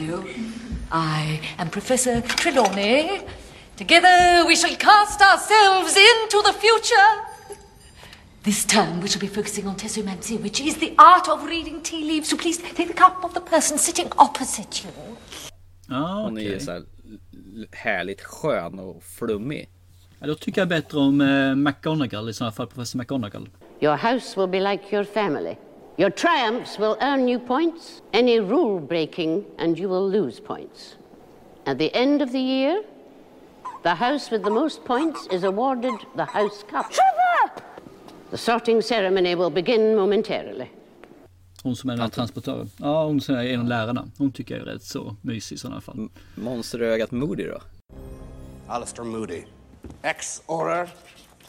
Hello, I am Professor Trelawney. Together, we shall cast ourselves into the future. This term we shall be focusing on tessomancy, which is the art of reading tea leaves. So please take the cup of the person sitting opposite you. Ja, Hon är ju okej. så här l- härligt skön och flummig. Ja, då tycker jag bättre om eh, McGonagall i sådana fall, professor McGonagall. Your house will be like your family. Your triumphs will earn you points, any rule breaking, and you will lose points. At the end of the year, the house with the most points is awarded the House Cup. The sorting ceremony will begin momentarily. Hon som är den här transportören. Ja, hon som är en av lärarna. Hon tycker jag är rätt så mysig i sådana fall. Monsterögat Moody då? Alistair Moody, ex-Auror,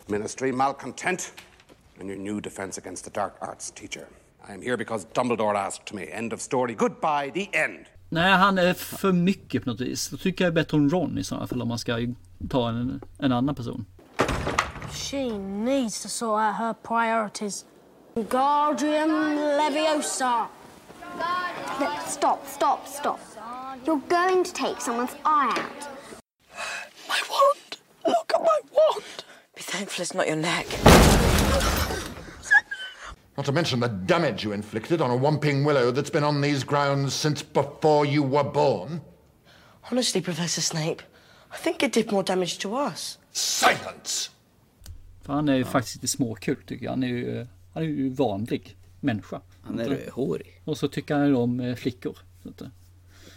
Ministry Malcontent, and your new defense against the dark arts teacher. I am here because Dumbledore asked me. End of story. Goodbye, the end. Nej, han är för mycket på något vis. Då tycker jag bättre om Ron i sådana fall om man ska ta en, en annan person. She needs to sort out her priorities. Guardian Leviosa. Look, stop, stop, stop. You're going to take someone's eye out. My wand! Look at my wand. Be thankful it's not your neck. Not to mention the damage you inflicted on a Whomping Willow that's been on these grounds since before you were born. Honestly, Professor Snape, I think it did more damage to us. Silence! För han är ju faktiskt lite småkul tycker jag. Han är ju, han är ju vanlig människa. Han är rödhårig. Och så tycker han ju om eh, flickor. Eh,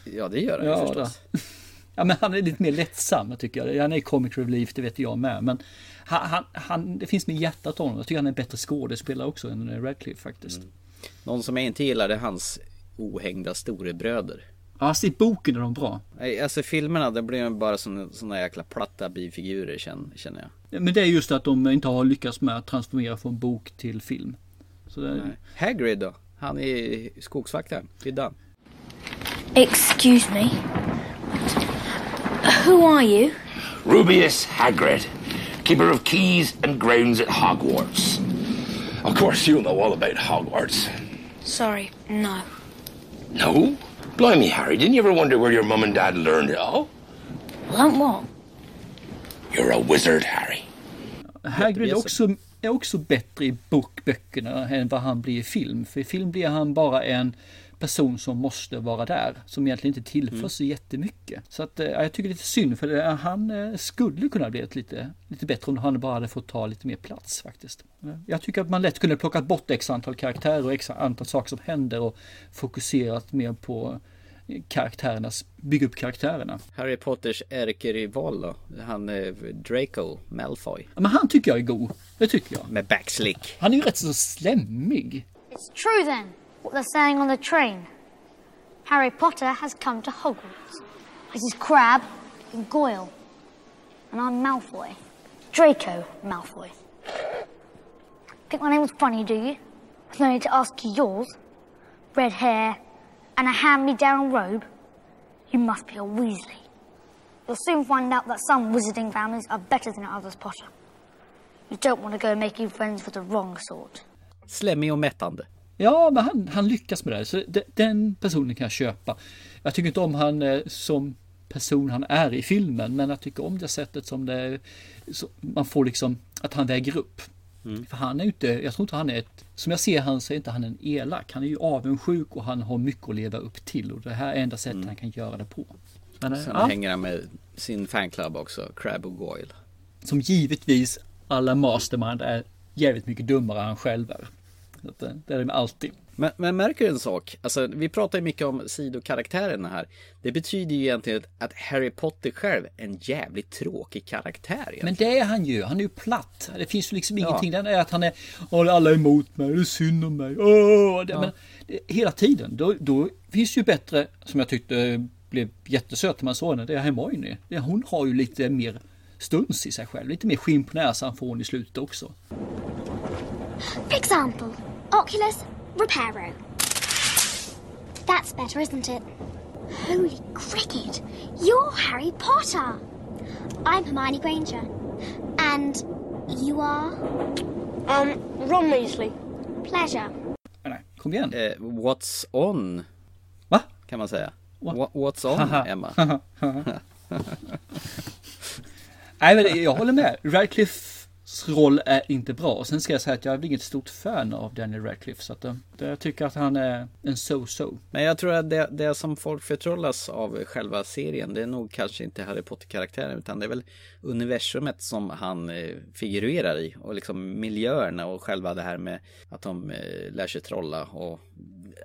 Ja, det gör han ju förstås. Ja men han är lite mer lättsam tycker jag. Han är comic relief, det vet jag med. Men han, han, han, det finns med hjärtat honom. Jag tycker han är en bättre skådespelare också än Radcliffe faktiskt. Någon som jag inte gillar är hans ohängda storebröder. Ja, alltså i boken är de bra. Alltså filmerna, det blir bara såna jäkla platta bifigurer känner, känner jag. Men det är just att de inte har lyckats med att transformera från bok till film. Så det. Hagrid då? Han är skogsvaktaren, Piddan. Excuse me. Who are you? Rubius Hagrid, keeper of keys and grounds at Hogwarts. Of course, you'll know all about Hogwarts. Sorry, no. No? Blimey, Harry, didn't you ever wonder where your mum and dad learned it all? Learnt what? You're a wizard, Harry. Hagrid är er också, är er också bättre i bokböckerna än vad han blir i film. För i film blir han bara en person som måste vara där. Som egentligen inte tillför Mm. så jättemycket. Så att, eh, jag tycker det är lite synd för det, han eh, skulle kunna bli ett lite, lite bättre om han bara hade fått ta lite mer plats faktiskt. Eh, Jag tycker att man lätt kunde plockat bort x antal karaktärer och x antal saker som händer och fokuserat mer på karaktärernas, bygga upp karaktärerna. Harry Potters ärkerival då? Han eh, Draco Malfoy. Men han tycker jag är god. Det tycker jag. Med backslick. Han är ju rätt så slemmig. It's true then, what they're saying on the train. Harry Potter has come to Hogwarts. This is Crab and Goyle. And I'm Malfoy. Draco Malfoy. Think my name was funny, do you? With no need to ask you yours. Red hair and a hand-me-down robe. You must be a Weasley. You'll soon find out that some wizarding families are better than others, Potter. You don't want to go making friends with the wrong sort. Slemmig och mättande. Ja, men han, han lyckas med det. Så de, den personen kan jag köpa. Jag tycker inte om han eh, som person han är i filmen, men jag tycker om det sättet som det så man får liksom att han väger upp. Mm. För han är inte, jag tror inte han är ett, som jag ser han så är inte han en elak. Han är ju avundsjuk och han har mycket att leva upp till och det här är enda sättet han kan göra det på. Men, eh, Sen ja, hänger han med sin fanclub också, Crab och Goyle. som givetvis alla mastermind är jävligt mycket dummare än han själv är. Att, eh, det är de alltid. Men, men märker du en sak? Alltså, vi pratar ju mycket om sidokaraktärerna här. Det betyder ju egentligen att Harry Potter själv är en jävligt tråkig karaktär. egentligen. Men det är han ju. Han är ju platt. Det finns ju liksom Ja. ingenting. Den är att han är, "Åh, alla är emot mig, det är synd om mig. Åh, det, Ja. men, det, hela tiden. Då, då finns det ju bättre, som jag tyckte blev jättesöt när man såg henne, det är Hermione. Det, hon har ju lite mer stuns i sig själv. Lite mer skinn på näsan får hon i slutet också. For example, Oculus Reparo. That's better, isn't it? Holy cricket! You're Harry Potter! I'm Hermione Granger. And you are? Um, Ron Weasley. Pleasure. Nej, kom igen. Eh, what's on? Va? Kan man säga. What? What? What's on, Haha. Emma? Nej, men det- jag håller med. Radcliffes roll är inte bra. Och sen ska jag säga att jag är inget stort fan av Daniel Radcliffe. Så att, eh, det- jag tycker att han är en so-so. Men jag tror att det, det som folk förtrollas av själva serien, det är nog kanske inte Harry Potter-karaktären, utan det är väl universumet som han eh, figurerar i. Och liksom miljöerna och själva det här med att de eh, lär sig trolla och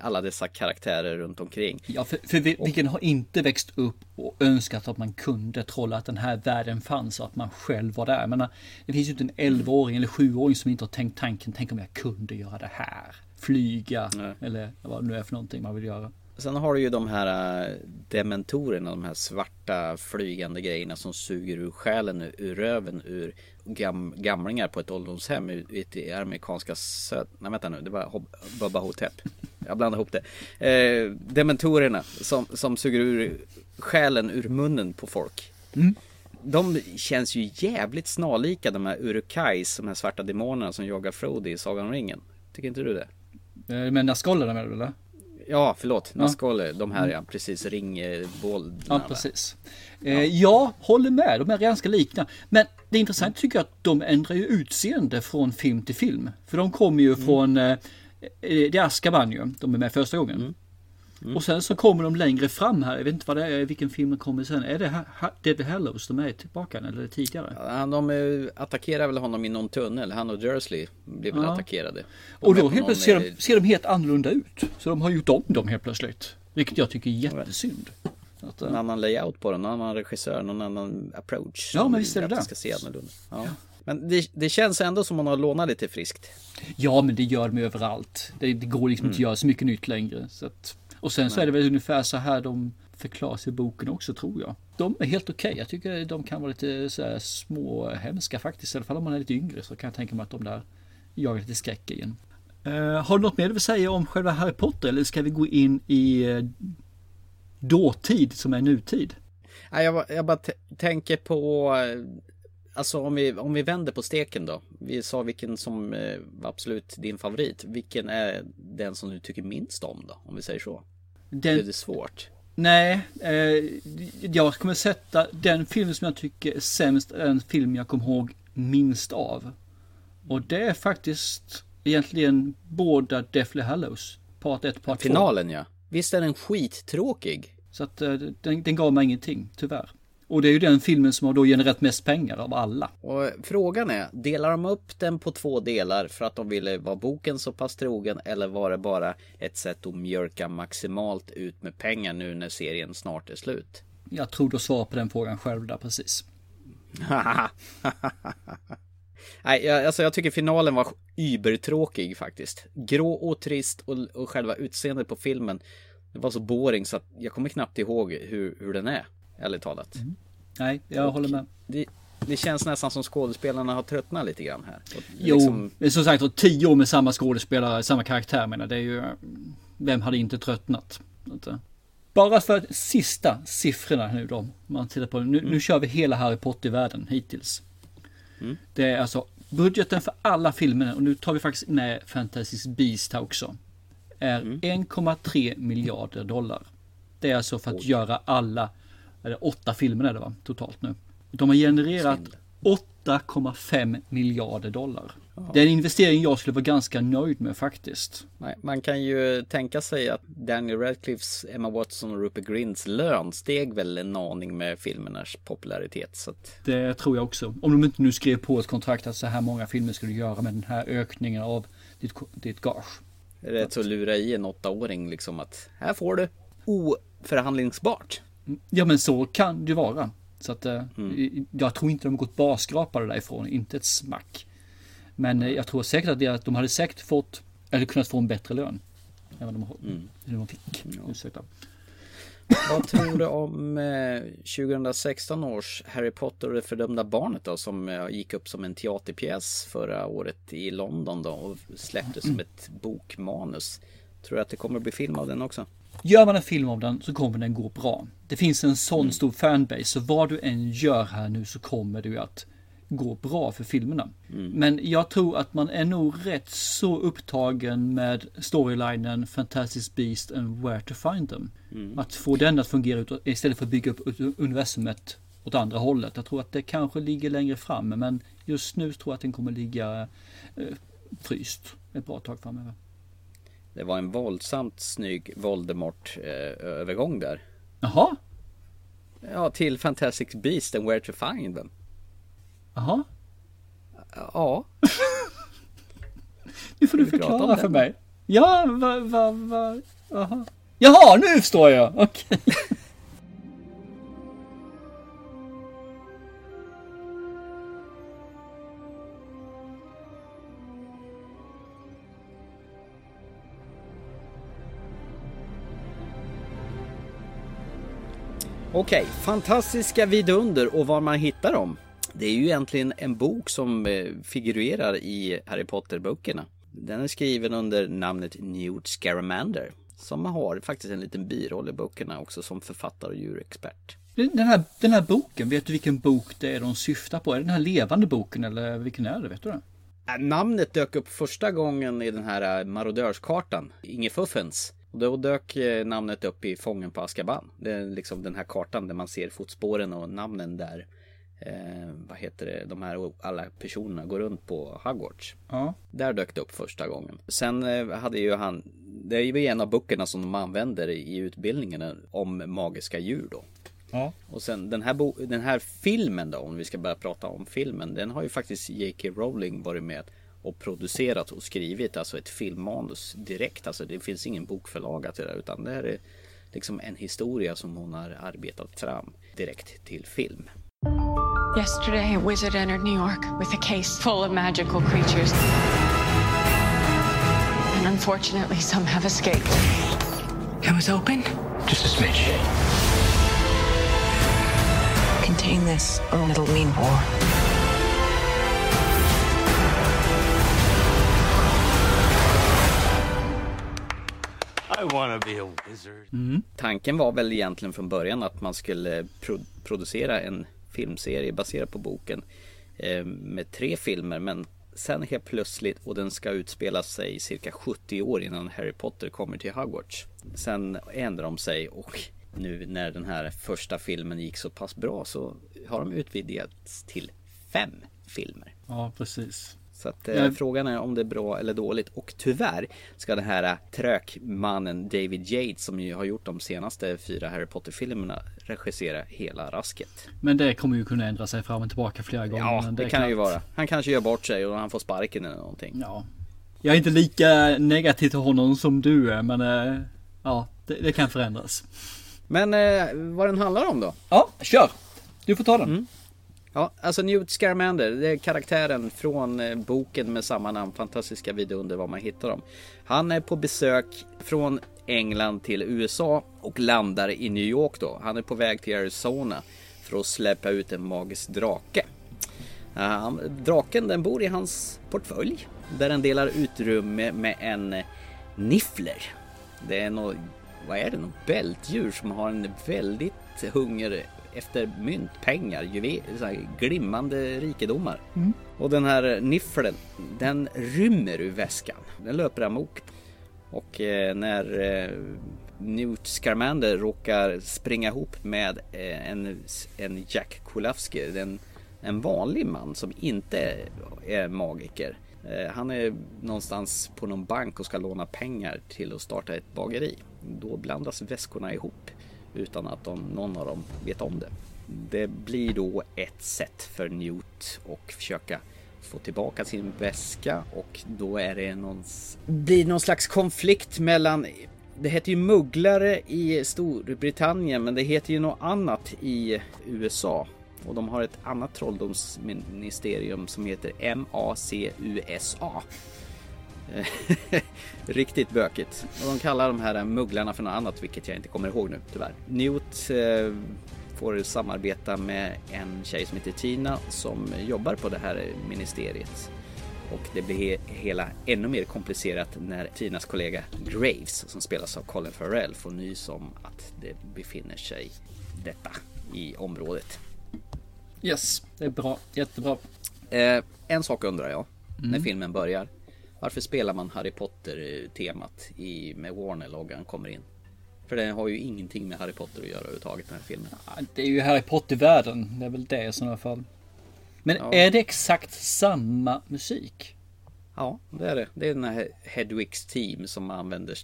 alla dessa karaktärer runt omkring. Ja, för, för vi, vilken har inte växt upp och önskat att man kunde trolla att den här världen fanns och att man själv var där. Men det finns ju inte en 11-åring eller 7-åring som inte har tänkt tanken, tänk om jag kunde göra det här. Flyga eller vad det nu är för någonting man vill göra. Sen har du ju de här äh, dementorerna, de här svarta flygande grejerna som suger ur själen ur röven ur gam, gamlingar på ett ålderdomshem ute i amerikanska söd... Nej vänta nu, det var Bubba Hotep. Jag blandade ihop det. Eh, dementorerna som, som suger ur själen ur munnen på folk. Mm. De känns ju jävligt snarlika de här Urukais, de här svarta demonerna som jagar Frodo i Sagan om ringen. Tycker inte du det? Naskollerna menar du eller? Ja, förlåt. Ja. Nazgûl, de här Mm. ja, precis ringbåldarna. Ja, precis. Eh, jag håller med, de är ganska lika. Men det är intressant tycker jag att de ändrar ju utseende från film till film. För de kommer ju från, eh, eh, det är Azkaban ju, de är med första gången. Och sen så kommer de längre fram här, jag vet inte vad det är, vilken film kommer sen. Är det Deadly Hallows de är tillbaka eller tidigare? Ja, de eh, attackerar väl honom i någon tunnel. Han och Dursley blir väl Ja. attackerade. De Och då helt någon, plötsligt ser eh, de, ser de helt annorlunda ut. Så de har gjort om dem helt plötsligt. Vilket jag tycker är jättesynd. Att, En annan layout på den, någon annan regissör, någon annan approach. Ja, men visst är det det. ska se annorlunda. Ja. Men det, det känns ändå som om man har lånat lite friskt. Ja, men det gör de överallt. Det, det går liksom inte att göra så mycket nytt längre. Så att, och sen så är det väl ungefär så här de förklaras i boken också tror jag. De är helt okej. Jag tycker de kan vara lite så här små hemska faktiskt. I alla fall om man är lite yngre så kan jag tänka mig att de där jagar lite skräck igen. Uh, har du något mer du vill säga om själva Harry Potter eller ska vi gå in i uh, dåtid som är nutid? Nej, jag, bara- jag bara tänker på, eh, alltså om vi, om vi vänder på steken då. Vi sa vilken som eh, var absolut din favorit. Vilken är den som du tycker minst om då? Om vi säger så. Den- Blev det svårt? Nej, eh, jag kommer sätta den film som jag tycker är sämst är en film jag kommer ihåg minst av. Och det är faktiskt egentligen båda Deathly Hallows. Part 1, part 2. Finalen ja. Visst är den skittråkig? Så att eh, den, den gav mig ingenting, tyvärr. Och det är ju den filmen som har då genererat mest pengar av alla. Och frågan är, delar de upp den på två delar för att de ville vara boken så pass trogen eller var det bara ett sätt att mjölka maximalt ut med pengar nu när serien snart är slut? Jag tror du svarar på den frågan själv där precis. Nej, jag, alltså jag tycker finalen var übertråkig faktiskt. Grå och trist och, och själva utseendet på filmen det var så boring så att jag kommer knappt ihåg hur, hur den är, ärligt talat. Mm. Nej, jag och håller med. Det, det, känns nästan som skådespelarna har tröttnat lite grann här. Och jo, liksom... som sagt tio år med samma skådespelare, samma karaktär menar det är ju... Vem hade inte tröttnat? Bara för sista siffrorna nu då. Man tittar på, nu, mm. nu kör vi hela Harry Potter-världen hittills. Mm. Det är alltså budgeten för alla filmerna och nu tar vi faktiskt med Fantastic Beast här också. Är mm. 1,3 miljarder dollar. Det är alltså för att Oj. göra alla, eller åtta filmer är det va, totalt nu. De har genererat 8,5 miljarder dollar. Det är en investering jag skulle vara ganska nöjd med faktiskt. Man kan ju tänka sig att Daniel Radcliffes, Emma Watson och Rupert Grins lön steg väl en aning med filmernas popularitet. Så att... Det tror jag också. Om de inte nu skrev på ett kontrakt att så här många filmer du göra med den här ökningen av ditt, ditt gage. Rätt så lura i en åttaåring liksom att här får du oförhandlingsbart. Ja men så kan det ju vara. Så att eh, mm. jag tror inte de gått barskrapade därifrån, inte ett smack. Men eh, jag tror säkert att, det, att de hade säkert fått, eller kunnat få en bättre lön. Än vad de, mm. de fick. Ja. Ursäkta. Vad tror du om eh, 2016 års Harry Potter och det fördömda barnet då som eh, gick upp som en teaterpjäs förra året i London då och släpptes som ett bokmanus. Tror du att det kommer att bli film av den också? Gör man en film av den så kommer den gå bra. Det finns en sån mm. stor fanbase så vad du än gör här nu så kommer du att gå bra för filmerna. Mm. Men jag tror att man är nog rätt så upptagen med storylinen Fantastic Beast and Where to Find Them. Mm. Att få den att fungera ut, istället för att bygga upp universumet åt andra hållet. Jag tror att det kanske ligger längre fram men just nu tror jag att den kommer ligga eh, fryst ett bra tag framöver. Det var en våldsamt snygg Voldemort-övergång där. Jaha? Ja, till Fantastic Beast and Where to Find Them. Jaha? Ja. nu får du förklara för mig. Ja, va, va, va, aha. Jaha, nu förstår jag. Okej. Okay. Okej, fantastiska vidunder och var man hittar dem? Det är ju egentligen en bok som eh, figurerar i Harry Potter-böckerna. Den är skriven under namnet Newt Scamander. Som har faktiskt en liten biroll i böckerna också som författare och djurexpert. Den här, den här boken, vet du vilken bok det är de syftar på? Är det den här levande boken eller vilken är det? Vet du det? Äh, namnet dök upp första gången i den här äh, marodörskartan, Inge Fuffens. Och då dök äh, namnet upp i Fången på Askaban. Det är liksom den här kartan där man ser fotspåren och namnen där eh, vad heter det, de här alla personerna går runt på Hogwarts. Ja. Där dök det upp första gången. Sen eh, hade ju han, det är ju en av böckerna som de använder i utbildningen om magiska djur då. Ja. Och sen den här, den här filmen då, om vi ska börja prata om filmen, den har ju faktiskt J.K. Rowling varit med och producerat och skrivit alltså ett filmmanus direkt. Alltså det finns ingen bokförlaga till det utan det här är liksom en historia som hon har arbetat fram direkt till film. Yesterday, a wizard entered New York with a case full of magical creatures. And unfortunately, some have escaped. It was open? Just a smidge. Contain this, or it'll mean war. Mm. Tanken var väl egentligen från början att man skulle pro producera en filmserie baserad på boken eh, med tre filmer men sen helt plötsligt och den ska utspela sig cirka 70 år innan Harry Potter kommer till Hogwarts. Sen ändrar de sig och nu när den här första filmen gick så pass bra så har de utvidgats till fem filmer. Ja, precis. Så att, eh, frågan är om det är bra eller dåligt. Och tyvärr ska den här trökmannen David Yates som ju har gjort de senaste fyra Harry Potter-filmerna regissera hela rasket. Men det kommer ju kunna ändra sig fram och tillbaka flera gånger. Ja, det, är kan ju klart. vara. Han kanske gör bort sig och han får sparken eller någonting. Ja. Jag är inte lika negativ till honom som du är, men eh, ja, det, det kan förändras. Men eh, vad den handlar om då? Ja, kör! Du får ta den. Ja, alltså Newt Scamander, det är karaktären från eh, boken med samma namn, Fantastiska vidunder, var man hittar dem. Han är på besök från England till USA och landar i New York då. Han är på väg till Arizona för att släppa ut en magisk drake. Draken den bor i hans portfölj där den delar utrymme med en eh, niffler. Det är något, vad är det, något bältdjur som har en väldigt hunger efter mynt, pengar, juvel, glimmande rikedomar. Mm. Och den här nifflen, den rymmer ur väskan. Den löper amok. Och eh, när eh, Newt Scamander råkar springa ihop med eh, en, en Jack Kulafsky, en, en vanlig man som inte är magiker. Eh, han är någonstans på någon bank och ska låna pengar till att starta ett bageri. Då blandas väskorna ihop utan att de, någon av dem vet om det. Det blir då ett sätt för Newt att försöka få tillbaka sin väska och då är det någon, blir någon slags konflikt mellan det heter ju mugglare i Storbritannien men det heter ju något annat i USA. Och de har ett annat trolldomsministerium som heter MACUSA. Riktigt bökigt. Och de kallar de här mugglarna för något annat vilket jag inte kommer ihåg nu tyvärr. Newt eh, får samarbeta med en tjej som heter Tina som jobbar på det här ministeriet. Och det blir he- hela ännu mer komplicerat när Tinas kollega Graves som spelas av Colin Farrell får nys om att det befinner sig detta i området. Yes, det är bra. Jättebra. Eh, en sak undrar jag när Mm. filmen börjar. Varför spelar man Harry Potter-temat i, med Warner-loggan kommer in? För den har ju ingenting med Harry Potter att göra överhuvudtaget den här filmen. Det är ju Harry Potter-världen. Det är väl det i sådana fall. Men Ja. är det exakt samma musik? Ja, det är det. Det är den här Hedwigs team som använder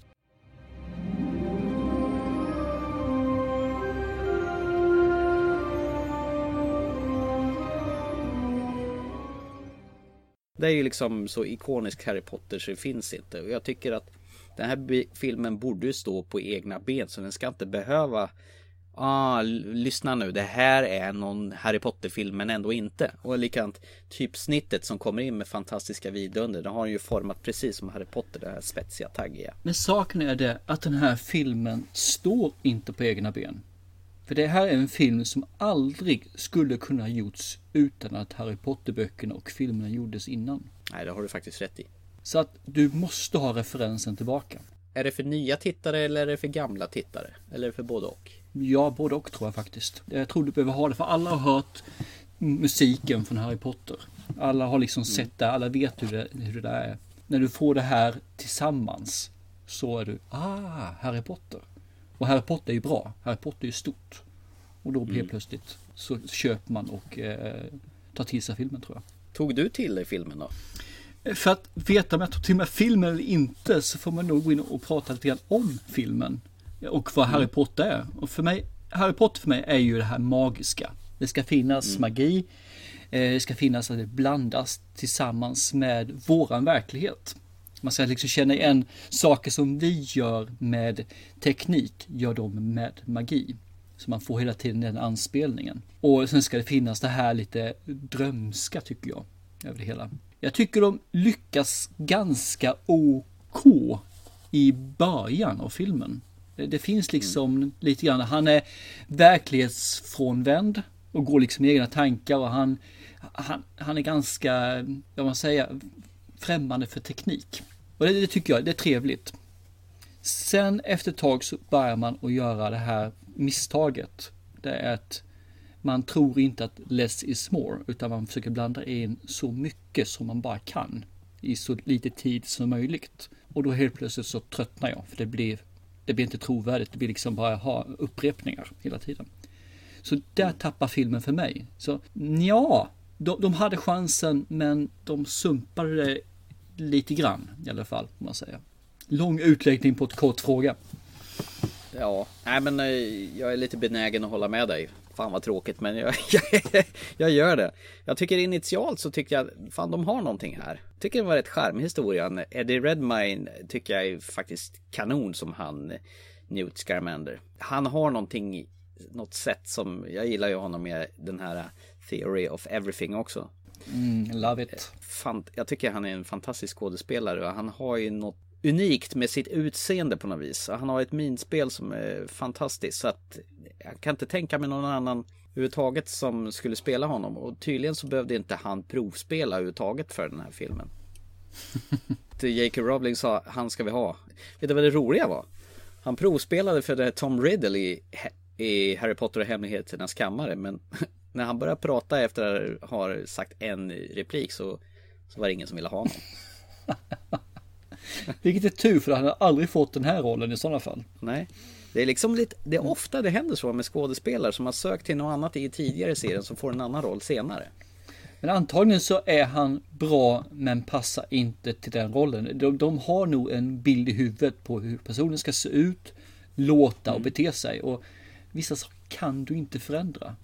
Det är ju liksom så ikonisk Harry Potter så det finns inte. Och jag tycker att den här filmen borde ju stå på egna ben så den ska inte behöva Ah, lyssna nu, det här är någon Harry Potter-film men ändå inte. Och likadant typsnittet som kommer in med fantastiska vidunder. Det har ju format precis som Harry Potter, det här spetsiga, taggiga. Men saken är det att den här filmen står inte på egna ben. För det här är en film som aldrig skulle kunna gjorts utan att Harry Potter-böckerna och filmerna gjordes innan. Nej, det har du faktiskt rätt i. Så att du måste ha referensen tillbaka. Är det för nya tittare eller är det för gamla tittare? Eller för både och? Ja, både och tror jag faktiskt. Jag tror du behöver ha det för alla har hört musiken från Harry Potter. Alla har liksom sett det, alla vet hur det, hur det där är. När du får det här tillsammans så är du, ah, Harry Potter. Och Harry Potter är ju bra. Harry Potter är ju stort. Och då Mm. plötsligt så köper man och eh, tar till sig filmen tror jag. Tog du till dig filmen då? För att veta om jag tog till mig filmen eller inte så får man nog gå in och prata lite grann om filmen. Och vad Harry Potter är. Och för mig, Harry Potter för mig är ju det här magiska. Det ska finnas magi. eh, Det ska finnas att det blandas tillsammans med våran verklighet. Man ska liksom känna igen saker som vi gör med teknik, gör de med magi. Så man får hela tiden den anspelningen. Och sen ska det finnas det här lite drömska tycker jag. Över det hela. Jag tycker de lyckas ganska OK i början av filmen. Det, det finns liksom lite grann, han är verklighetsfrånvänd och går liksom i egna tankar och han, han, han är ganska, vad man säger, främmande för teknik. Och det, det tycker jag, det är trevligt. Sen efter ett tag så börjar man att göra det här misstaget. Det är att man tror inte att less is more, utan man försöker blanda in så mycket som man bara kan i så lite tid som möjligt. Och då helt plötsligt så tröttnar jag, för det blir, det blir inte trovärdigt. Det blir liksom bara ha upprepningar hela tiden. Så där tappar filmen för mig. Så ja, de, de hade chansen men de sumpade det lite grann i alla fall. Får man säga. Lång utläggning på ett kort fråga. Ja, nej men eh, jag är lite benägen att hålla med dig. Fan vad tråkigt men jag, jag, jag gör det. Jag tycker initialt så tycker jag, fan de har någonting här. Tycker det var rätt charmig historia. Eddie Redmayne tycker jag är faktiskt kanon som han, Newt Scamander. Han har någonting, något sätt som, jag gillar ju honom med den här eh, Theory of Everything också. Mm, love it. Fan, jag tycker han är en fantastisk skådespelare och han har ju något unikt med sitt utseende på något vis. Han har ett minspel som är fantastiskt så att jag kan inte tänka mig någon annan överhuvudtaget som skulle spela honom och tydligen så behövde inte han provspela överhuvudtaget för den här filmen. J.K. Rowling sa han ska vi ha. Vet du vad det roliga var? Han provspelade för det Tom Riddle i, i Harry Potter och hemligheternas kammare men när han började prata efter att ha sagt en replik så, så var det ingen som ville ha honom. Vilket är tur för han har aldrig fått den här rollen i sådana fall. Nej. Det är liksom lite, det är ofta det händer så med skådespelare som har sökt till något annat i tidigare serien som får en annan roll senare. Men antagligen så är han bra men passar inte till den rollen. De, de har nog en bild i huvudet på hur personen ska se ut, låta och bete sig. Och vissa saker kan du inte förändra.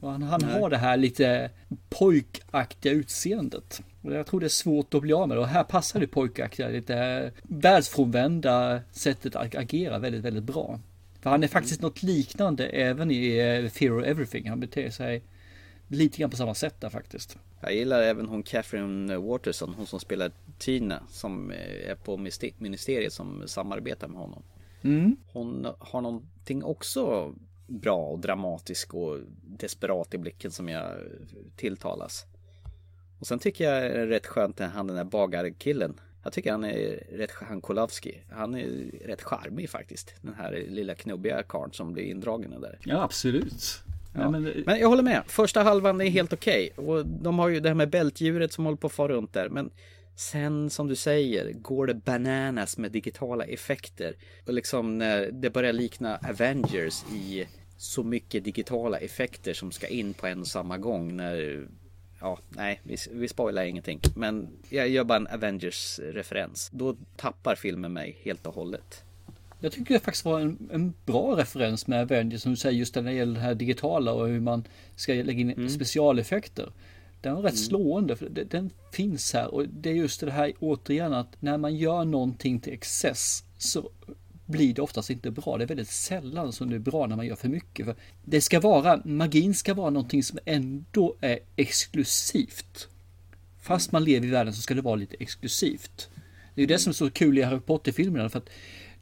Han, han har det här lite pojkaktiga utseendet. Och jag tror det är svårt att bli av med det. Och här passar det pojkaktiga, lite världsfrånvända sättet att agera väldigt, väldigt bra. För han är faktiskt något liknande även i eh, Fear of Everything. Han beter sig lite grann på samma sätt där faktiskt. Jag gillar även hon Catherine Waterson, hon som spelar Tina, som är på ministeriet som samarbetar med honom. Mm. Hon har någonting också bra och dramatisk och desperat i blicken som jag tilltalas. Och sen tycker jag är rätt skönt att han den där bagarkillen. Jag tycker han är rätt, han Kolowski. Han är rätt charmig faktiskt. Den här lilla knubbiga karln som blir indragen där. Ja, absolut. Ja. Men, men, jag håller med. Första halvan är helt okej. Okay. Och de har ju det här med bältdjuret som håller på att fara runt där. Men sen som du säger går det bananas med digitala effekter. Och liksom när det börjar likna Avengers i så mycket digitala effekter som ska in på en och samma gång. När ja, nej, vi, vi spoilar ingenting. Men jag gör bara en Avengers-referens. Då tappar filmen mig helt och hållet. Jag tycker det faktiskt var en, en bra referens med Avengers som du säger just när det gäller det här digitala och hur man ska lägga in mm. specialeffekter. Den var rätt mm. slående för det, den finns här och det är just det här återigen att när man gör någonting till excess så blir det oftast inte bra. Det är väldigt sällan som det är bra när man gör för mycket. För det ska vara, magin ska vara någonting som ändå är exklusivt. Fast man lever i världen så ska det vara lite exklusivt. Det är det som är så kul i Harry Potter-filmerna för att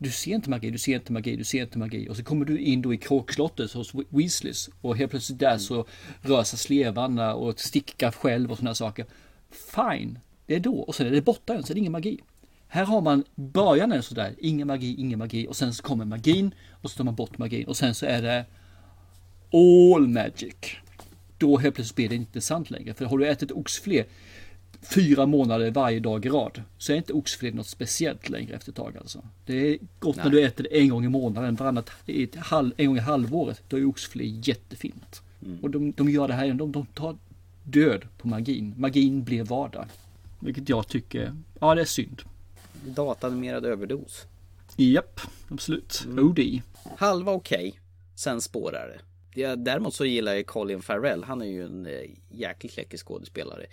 du ser inte magi, du ser inte magi, du ser inte magi. Och så kommer du in då i kråkslottet hos Weasleys och helt plötsligt där så rör sig slevarna och stickar själv och sådana saker. Fine, det är då. Och sen är det borta igen, så är det ingen magi. Här har man början är sådär, ingen magi, ingen magi och sen så kommer magin och så tar man bort magin och sen så är det all magic. Då helt plötsligt blir det inte sant längre. För har du ätit oxfilé fyra månader varje dag i rad så är inte oxfilé något speciellt längre efter ett tag alltså. Det är gott Nej. när du äter det en gång i månaden, varannat, en gång i halvåret. Då är oxfilé jättefint. Mm. Och de, de gör det här, de, de tar död på magin. Magin blir vardag. Vilket jag tycker, ja det är synd datanimerad överdos. Japp, absolut. Mm. OD. Halva okej, okay. sen spårar det. Däremot så gillar jag Colin Farrell. Han är ju en eh, jäkligt läcker skådespelare.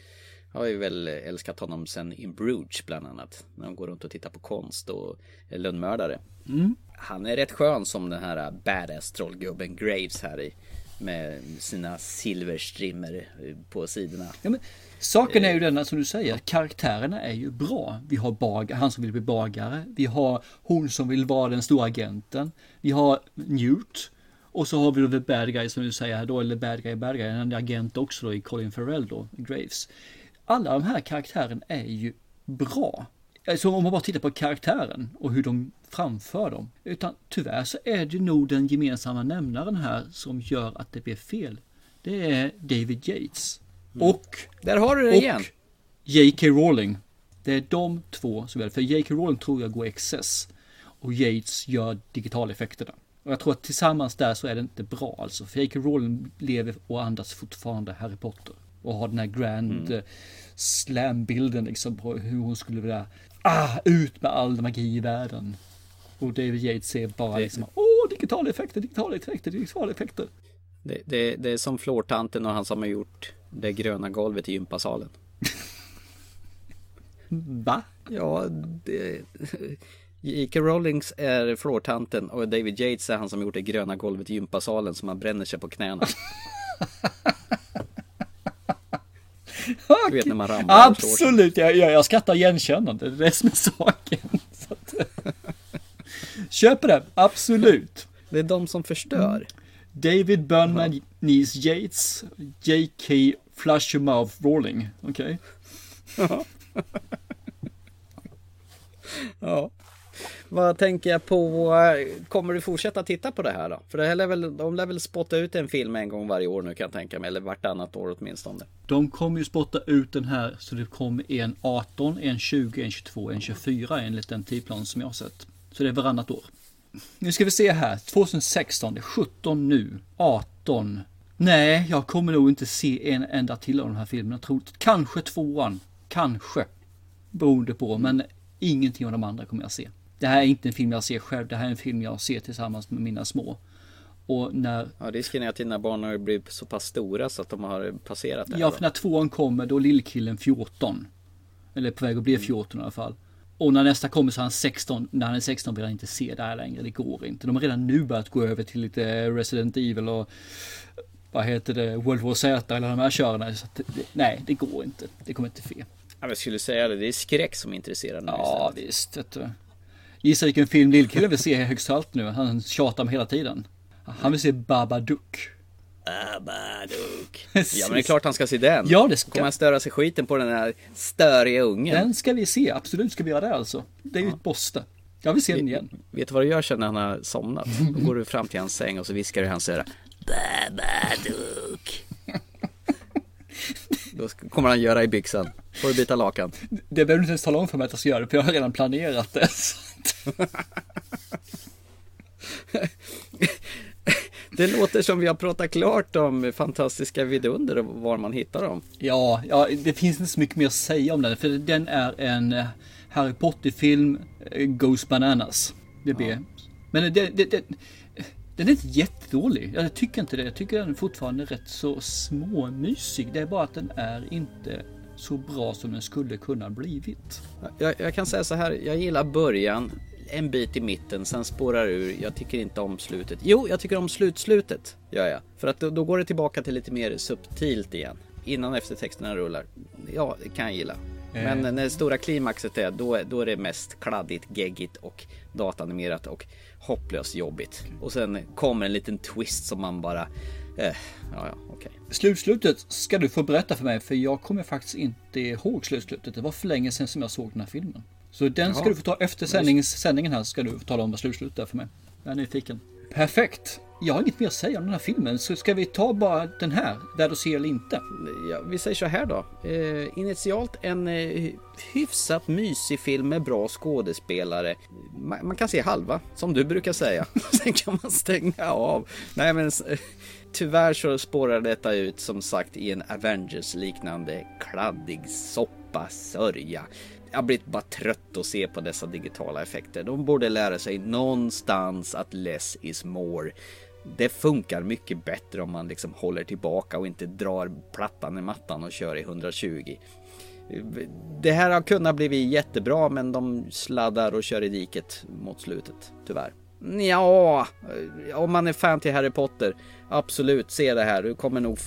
Har ju väl älskat honom sen In Bruges bland annat. När de går runt och tittar på konst och lönnmördare. Mm. Han är rätt skön som den här badass trollgubben Graves här i. Med sina silverstrimmer på sidorna. Ja, men Saken är ju denna som du säger, karaktärerna är ju bra. Vi har bag, han som vill bli bagare, vi har hon som vill vara den stora agenten, vi har Newt och så har vi the bad guy som du säger då, eller bad guy, bad guy, en agent också då i Colin Farrell då, Graves. Alla de här karaktärerna är ju bra. Alltså om man bara tittar på karaktären och hur de framför dem. Utan tyvärr så är det nog den gemensamma nämnaren här som gör att det blir fel. Det är David Yates. Mm. Och... Där har du det igen. J.K. Rowling. Det är de två som gör För J.K. Rowling tror jag går excess. Och Yates gör digitaleffekterna. Och jag tror att tillsammans där så är det inte bra alltså. För J.K. Rowling lever och andas fortfarande Harry Potter. Och ha den här grand mm. slam-bilden liksom på hur hon skulle vilja, ah, ut med all magi i världen. Och David Yates är bara det, liksom, åh, digitala effekter, digitala effekter, digitala effekter. Det, det, det är som flårtanten och han som har gjort det gröna golvet i gympasalen. Va? Ja, J.K. Rowlings är flårtanten och David Yates är han som gjort det gröna golvet i gympasalen som man bränner sig på knäna. Du vet när man ramlar Absolut, jag, jag, jag skrattar igenkännande. Det är det som är saken. Att, köper det, absolut. Det är de som förstör. David Burnman, Niece Yates, J.K. Flush Your Mouth Rolling. Okej. Okay. ja. Vad tänker jag på? Kommer du fortsätta titta på det här då? För det här lär väl, de lär väl spotta ut en film en gång varje år nu kan jag tänka mig. Eller vartannat år åtminstone. De kommer ju spotta ut den här så det kommer en 18, en 20, en 22, en 24 enligt den tidplan som jag har sett. Så det är varannat år. Nu ska vi se här. 2016, det är 17 nu. 18. Nej, jag kommer nog inte se en enda till av de här filmerna. troligt. kanske tvåan. Kanske. Beroende på, men ingenting av de andra kommer jag se. Det här är inte en film jag ser själv. Det här är en film jag ser tillsammans med mina små. Och när... Ja, risken är att dina barn har blivit så pass stora så att de har passerat det här Ja, för när tvåan kommer då är lillkillen 14. Eller på väg att bli 14 mm. i alla fall. Och när nästa kommer så är han 16. När han är 16 vill han inte se det här längre. Det går inte. De har redan nu börjat gå över till lite Resident Evil och vad heter det, World War Z eller de här körerna. Så det, nej, det går inte. Det kommer inte ske. Ja, jag skulle säga det. Det är skräck som intresserar nu Ja, istället. visst. Gissa vilken film lillkillen vill se högst allt nu. Han tjatar om hela tiden. Han vill se Babadook. Babadook. ja men det är klart han ska se den. Ja det ska. Kommer han störa sig skiten på den här störiga ungen? Den ska vi se, absolut ska vi göra det alltså. Det är ju ett måste. Jag vill se den igen. Vet du vad du gör sen när han har somnat? Då går du fram till hans säng och så viskar du i hans öra. Babadook. Då kommer han göra i byxan. Får du byta lakan. Det behöver du inte ens tala om för mig att jag ska göra för jag har redan planerat det. Det låter som vi har pratat klart om fantastiska vidunder och var man hittar dem. Ja, ja, det finns inte så mycket mer att säga om den. För den är en eh, Harry Potter-film, eh, Goes Bananas. Det blir. Ja. Men det, det, det, den är inte jättedålig. Jag tycker inte det. Jag tycker den är fortfarande rätt så småmysig. Det är bara att den är inte så bra som den skulle kunna blivit. Jag, jag kan säga så här. Jag gillar början en bit i mitten, sen spårar ur. Jag tycker inte om slutet. Jo, jag tycker om slutslutet. Gör jag. För att då, då går det tillbaka till lite mer subtilt igen. Innan eftertexterna rullar. Ja, det kan jag gilla. Men eh. när det stora klimaxet är, då, då är det mest kladdigt, geggigt och datanimerat och hopplöst jobbigt. Och sen kommer en liten twist som man bara... Eh, ja, ja, okej. Okay. Slutslutet ska du få berätta för mig, för jag kommer faktiskt inte ihåg slutslutet. Det var för länge sedan som jag såg den här filmen. Så den ska du få ta efter sändnings, sändningen här, ska du få tala om vad slutslutet är för mig. Jag är nyfiken. Perfekt. Jag har inget mer att säga om den här filmen, så ska vi ta bara den här, där du ser eller inte? Ja, vi säger så här då. Eh, initialt en eh, hyfsat mysig film med bra skådespelare. Man, man, kan se halva, som du brukar säga. Sen kan man stänga av. Nej men tyvärr så spårar detta ut som sagt i en Avengers-liknande kladdig soppa sörja jag blir bara trött att se på dessa digitala effekter. De borde lära sig någonstans att less is more. Det funkar mycket bättre om man liksom håller tillbaka och inte drar plattan i mattan och kör i 120. Det här har kunnat bli jättebra men de sladdar och kör i diket mot slutet, tyvärr. Ja, eh, om man är fan till Harry Potter, absolut se det här. Du kommer nog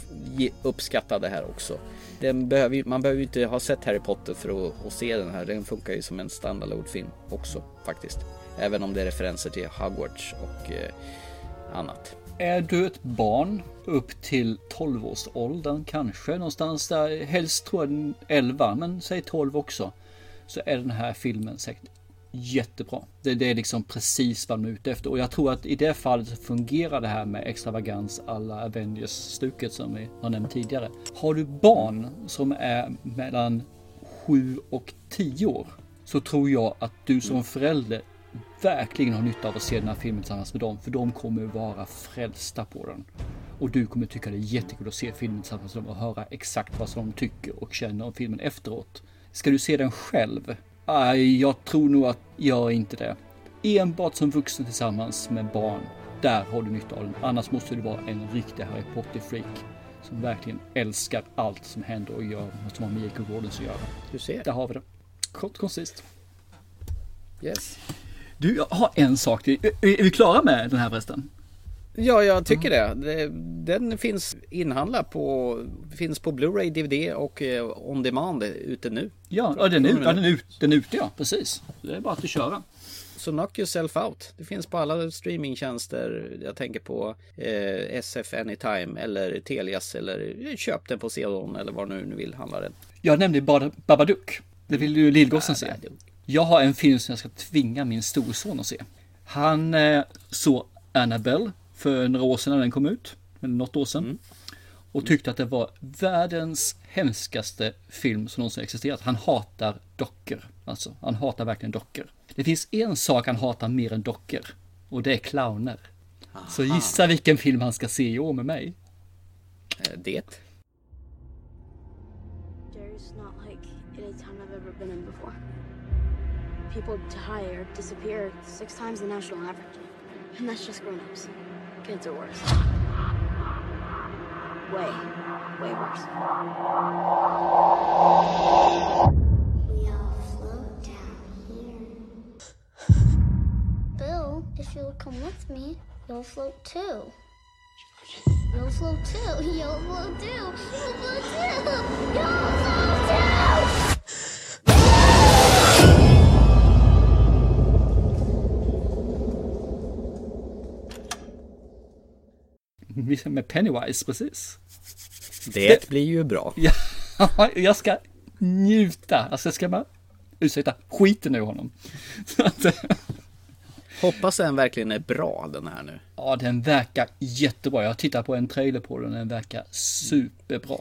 uppskatta det här också den behöver, man behöver ju inte ha sett Harry Potter för att, att se den här. Den funkar ju som en standalone-film också faktiskt. Även om det är referenser till Hogwarts och eh, annat. Är du ett barn upp till 12-årsåldern kanske någonstans där, helst tror jag 11 men säg 12 också. Så är den här filmen säkert jättebra. Det, det, är liksom precis vad de är ute efter. Och jag tror att i det fallet fungerar det här med extravagans alla Avengers-stuket som vi har nämnt tidigare. Har du barn som är mellan 7 och 10 år så tror jag att du som förälder verkligen har nytta av att se den här filmen tillsammans med dem. För de kommer vara frälsta på den. Och du kommer tycka det är jättekul att se filmen tillsammans med dem och höra exakt vad som de tycker och känner om filmen efteråt. Ska du se den själv? Aj, jag tror nog att jag inte det. Enbart som vuxen tillsammans med barn. Där har du nytta av den. Annars måste du vara en riktig Harry Potter-freak. Som verkligen älskar allt som händer och gör som har med J.K. Rowling att göra. Du ser. Där har vi det. Kort koncist. Yes. Du, jag har en sak till. Är är vi klara med den här förresten? Ja, jag tycker det. Den finns inhandlad på, finns på Blu-ray, DVD och eh, on demand ute nu. Ja, ja, den, är, ja den, är ut, den är ute ja, precis. Det är bara att köra. Så knock yourself out. Det finns på alla streamingtjänster. Jag tänker på eh, SF Anytime eller Telias eller eh, köp den på CD-ON eller var nu ni vill handla den. Jag nämnde bara Babadook. Det vill ju Lillgossen se. Jag har en film som jag ska tvinga min storson att se. Han eh, såg Annabelle för några år sedan när den kom ut. Eller något år sedan. Och tyckte att det var världens hemskaste film som någonsin existerat. Han hatar dockor. Alltså, han hatar verkligen dockor. Det finns en sak han hatar mer än dockor. Och det är clowner. Så gissa vilken film han ska se i år med mig. Eh, det. Derry's not like any time I've ever been in before. People die or disappear six times the national average. And that's just grown-ups. Kids are worse. Way, way worse. We all float down here. Bill, if you'll come with me, you'll float too. You'll float too. You'll float too. You'll float too. You'll float too. Med Pennywise, precis. Det blir ju bra. Ja, jag ska njuta. Alltså jag ska bara, ursäkta, skiten ur honom. Hoppas den verkligen är bra den här nu. ja, den verkar jättebra. Jag tittar på en trailer på den, den verkar superbra.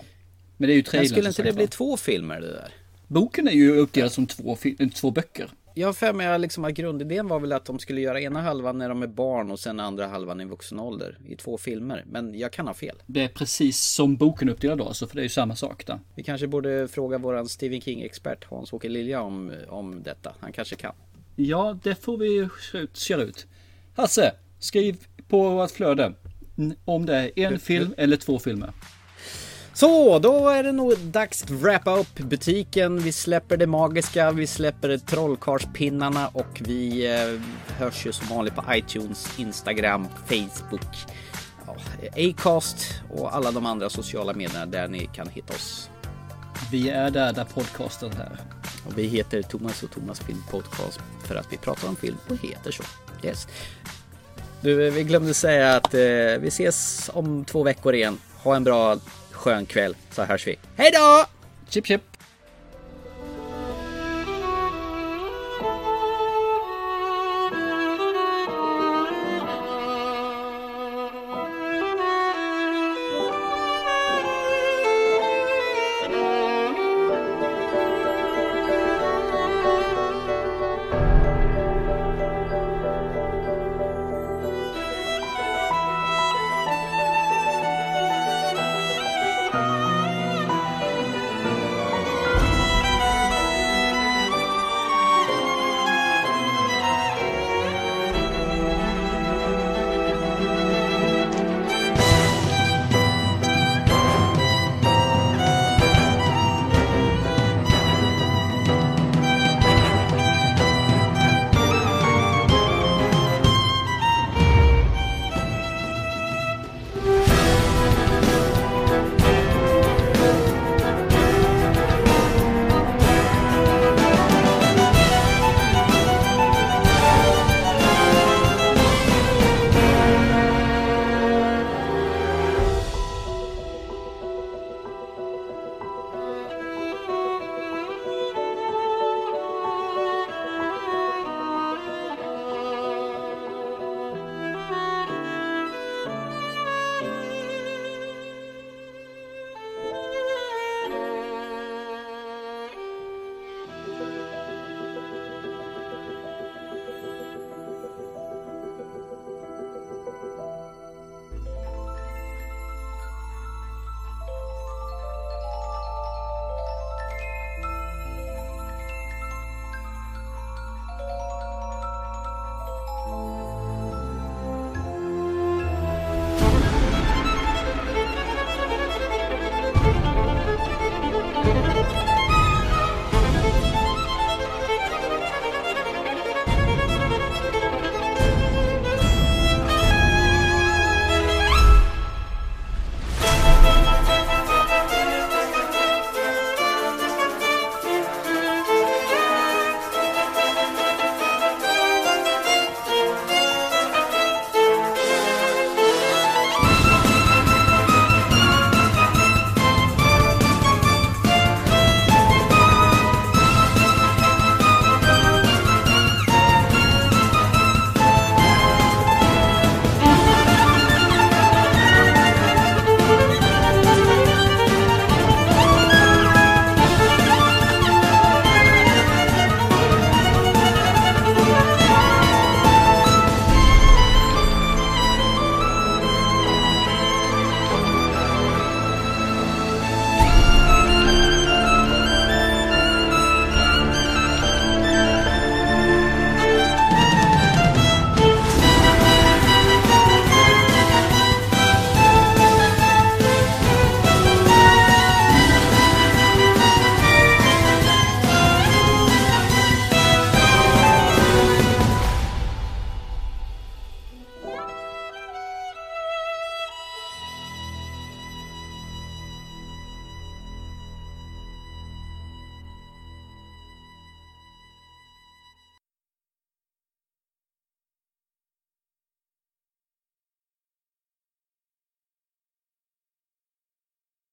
Men det är ju Men trailern skulle som inte det bli två filmer det där? Boken är ju uppdelad som två, två böcker. Jag har för mig liksom att grundidén var väl att de skulle göra ena halvan när de är barn och sen andra halvan i vuxen ålder i två filmer. Men jag kan ha fel. Det är precis som boken uppdelad då, alltså, för det är ju samma sak där. Vi kanske borde fråga våran Stephen King-expert Hans-Åke Lilja om, om detta. Han kanske kan. Ja, det får vi köra ut. Hasse, skriv på vårt flöde om det är en film eller två filmer. Så, då är det nog dags att wrappa upp butiken. Vi släpper det magiska, vi släpper trollkarlspinnarna och vi eh, hörs ju som vanligt på iTunes, Instagram, Facebook, ja, Acast och alla de andra sociala medierna där ni kan hitta oss. Vi är där där podcasten är. Och vi heter Thomas och Thomas Film Podcast för att vi pratar om film och heter så. Yes. Du, vi glömde säga att eh, vi ses om två veckor igen. Ha en bra skön kväll så hörs vi. Hej då! Chip chip!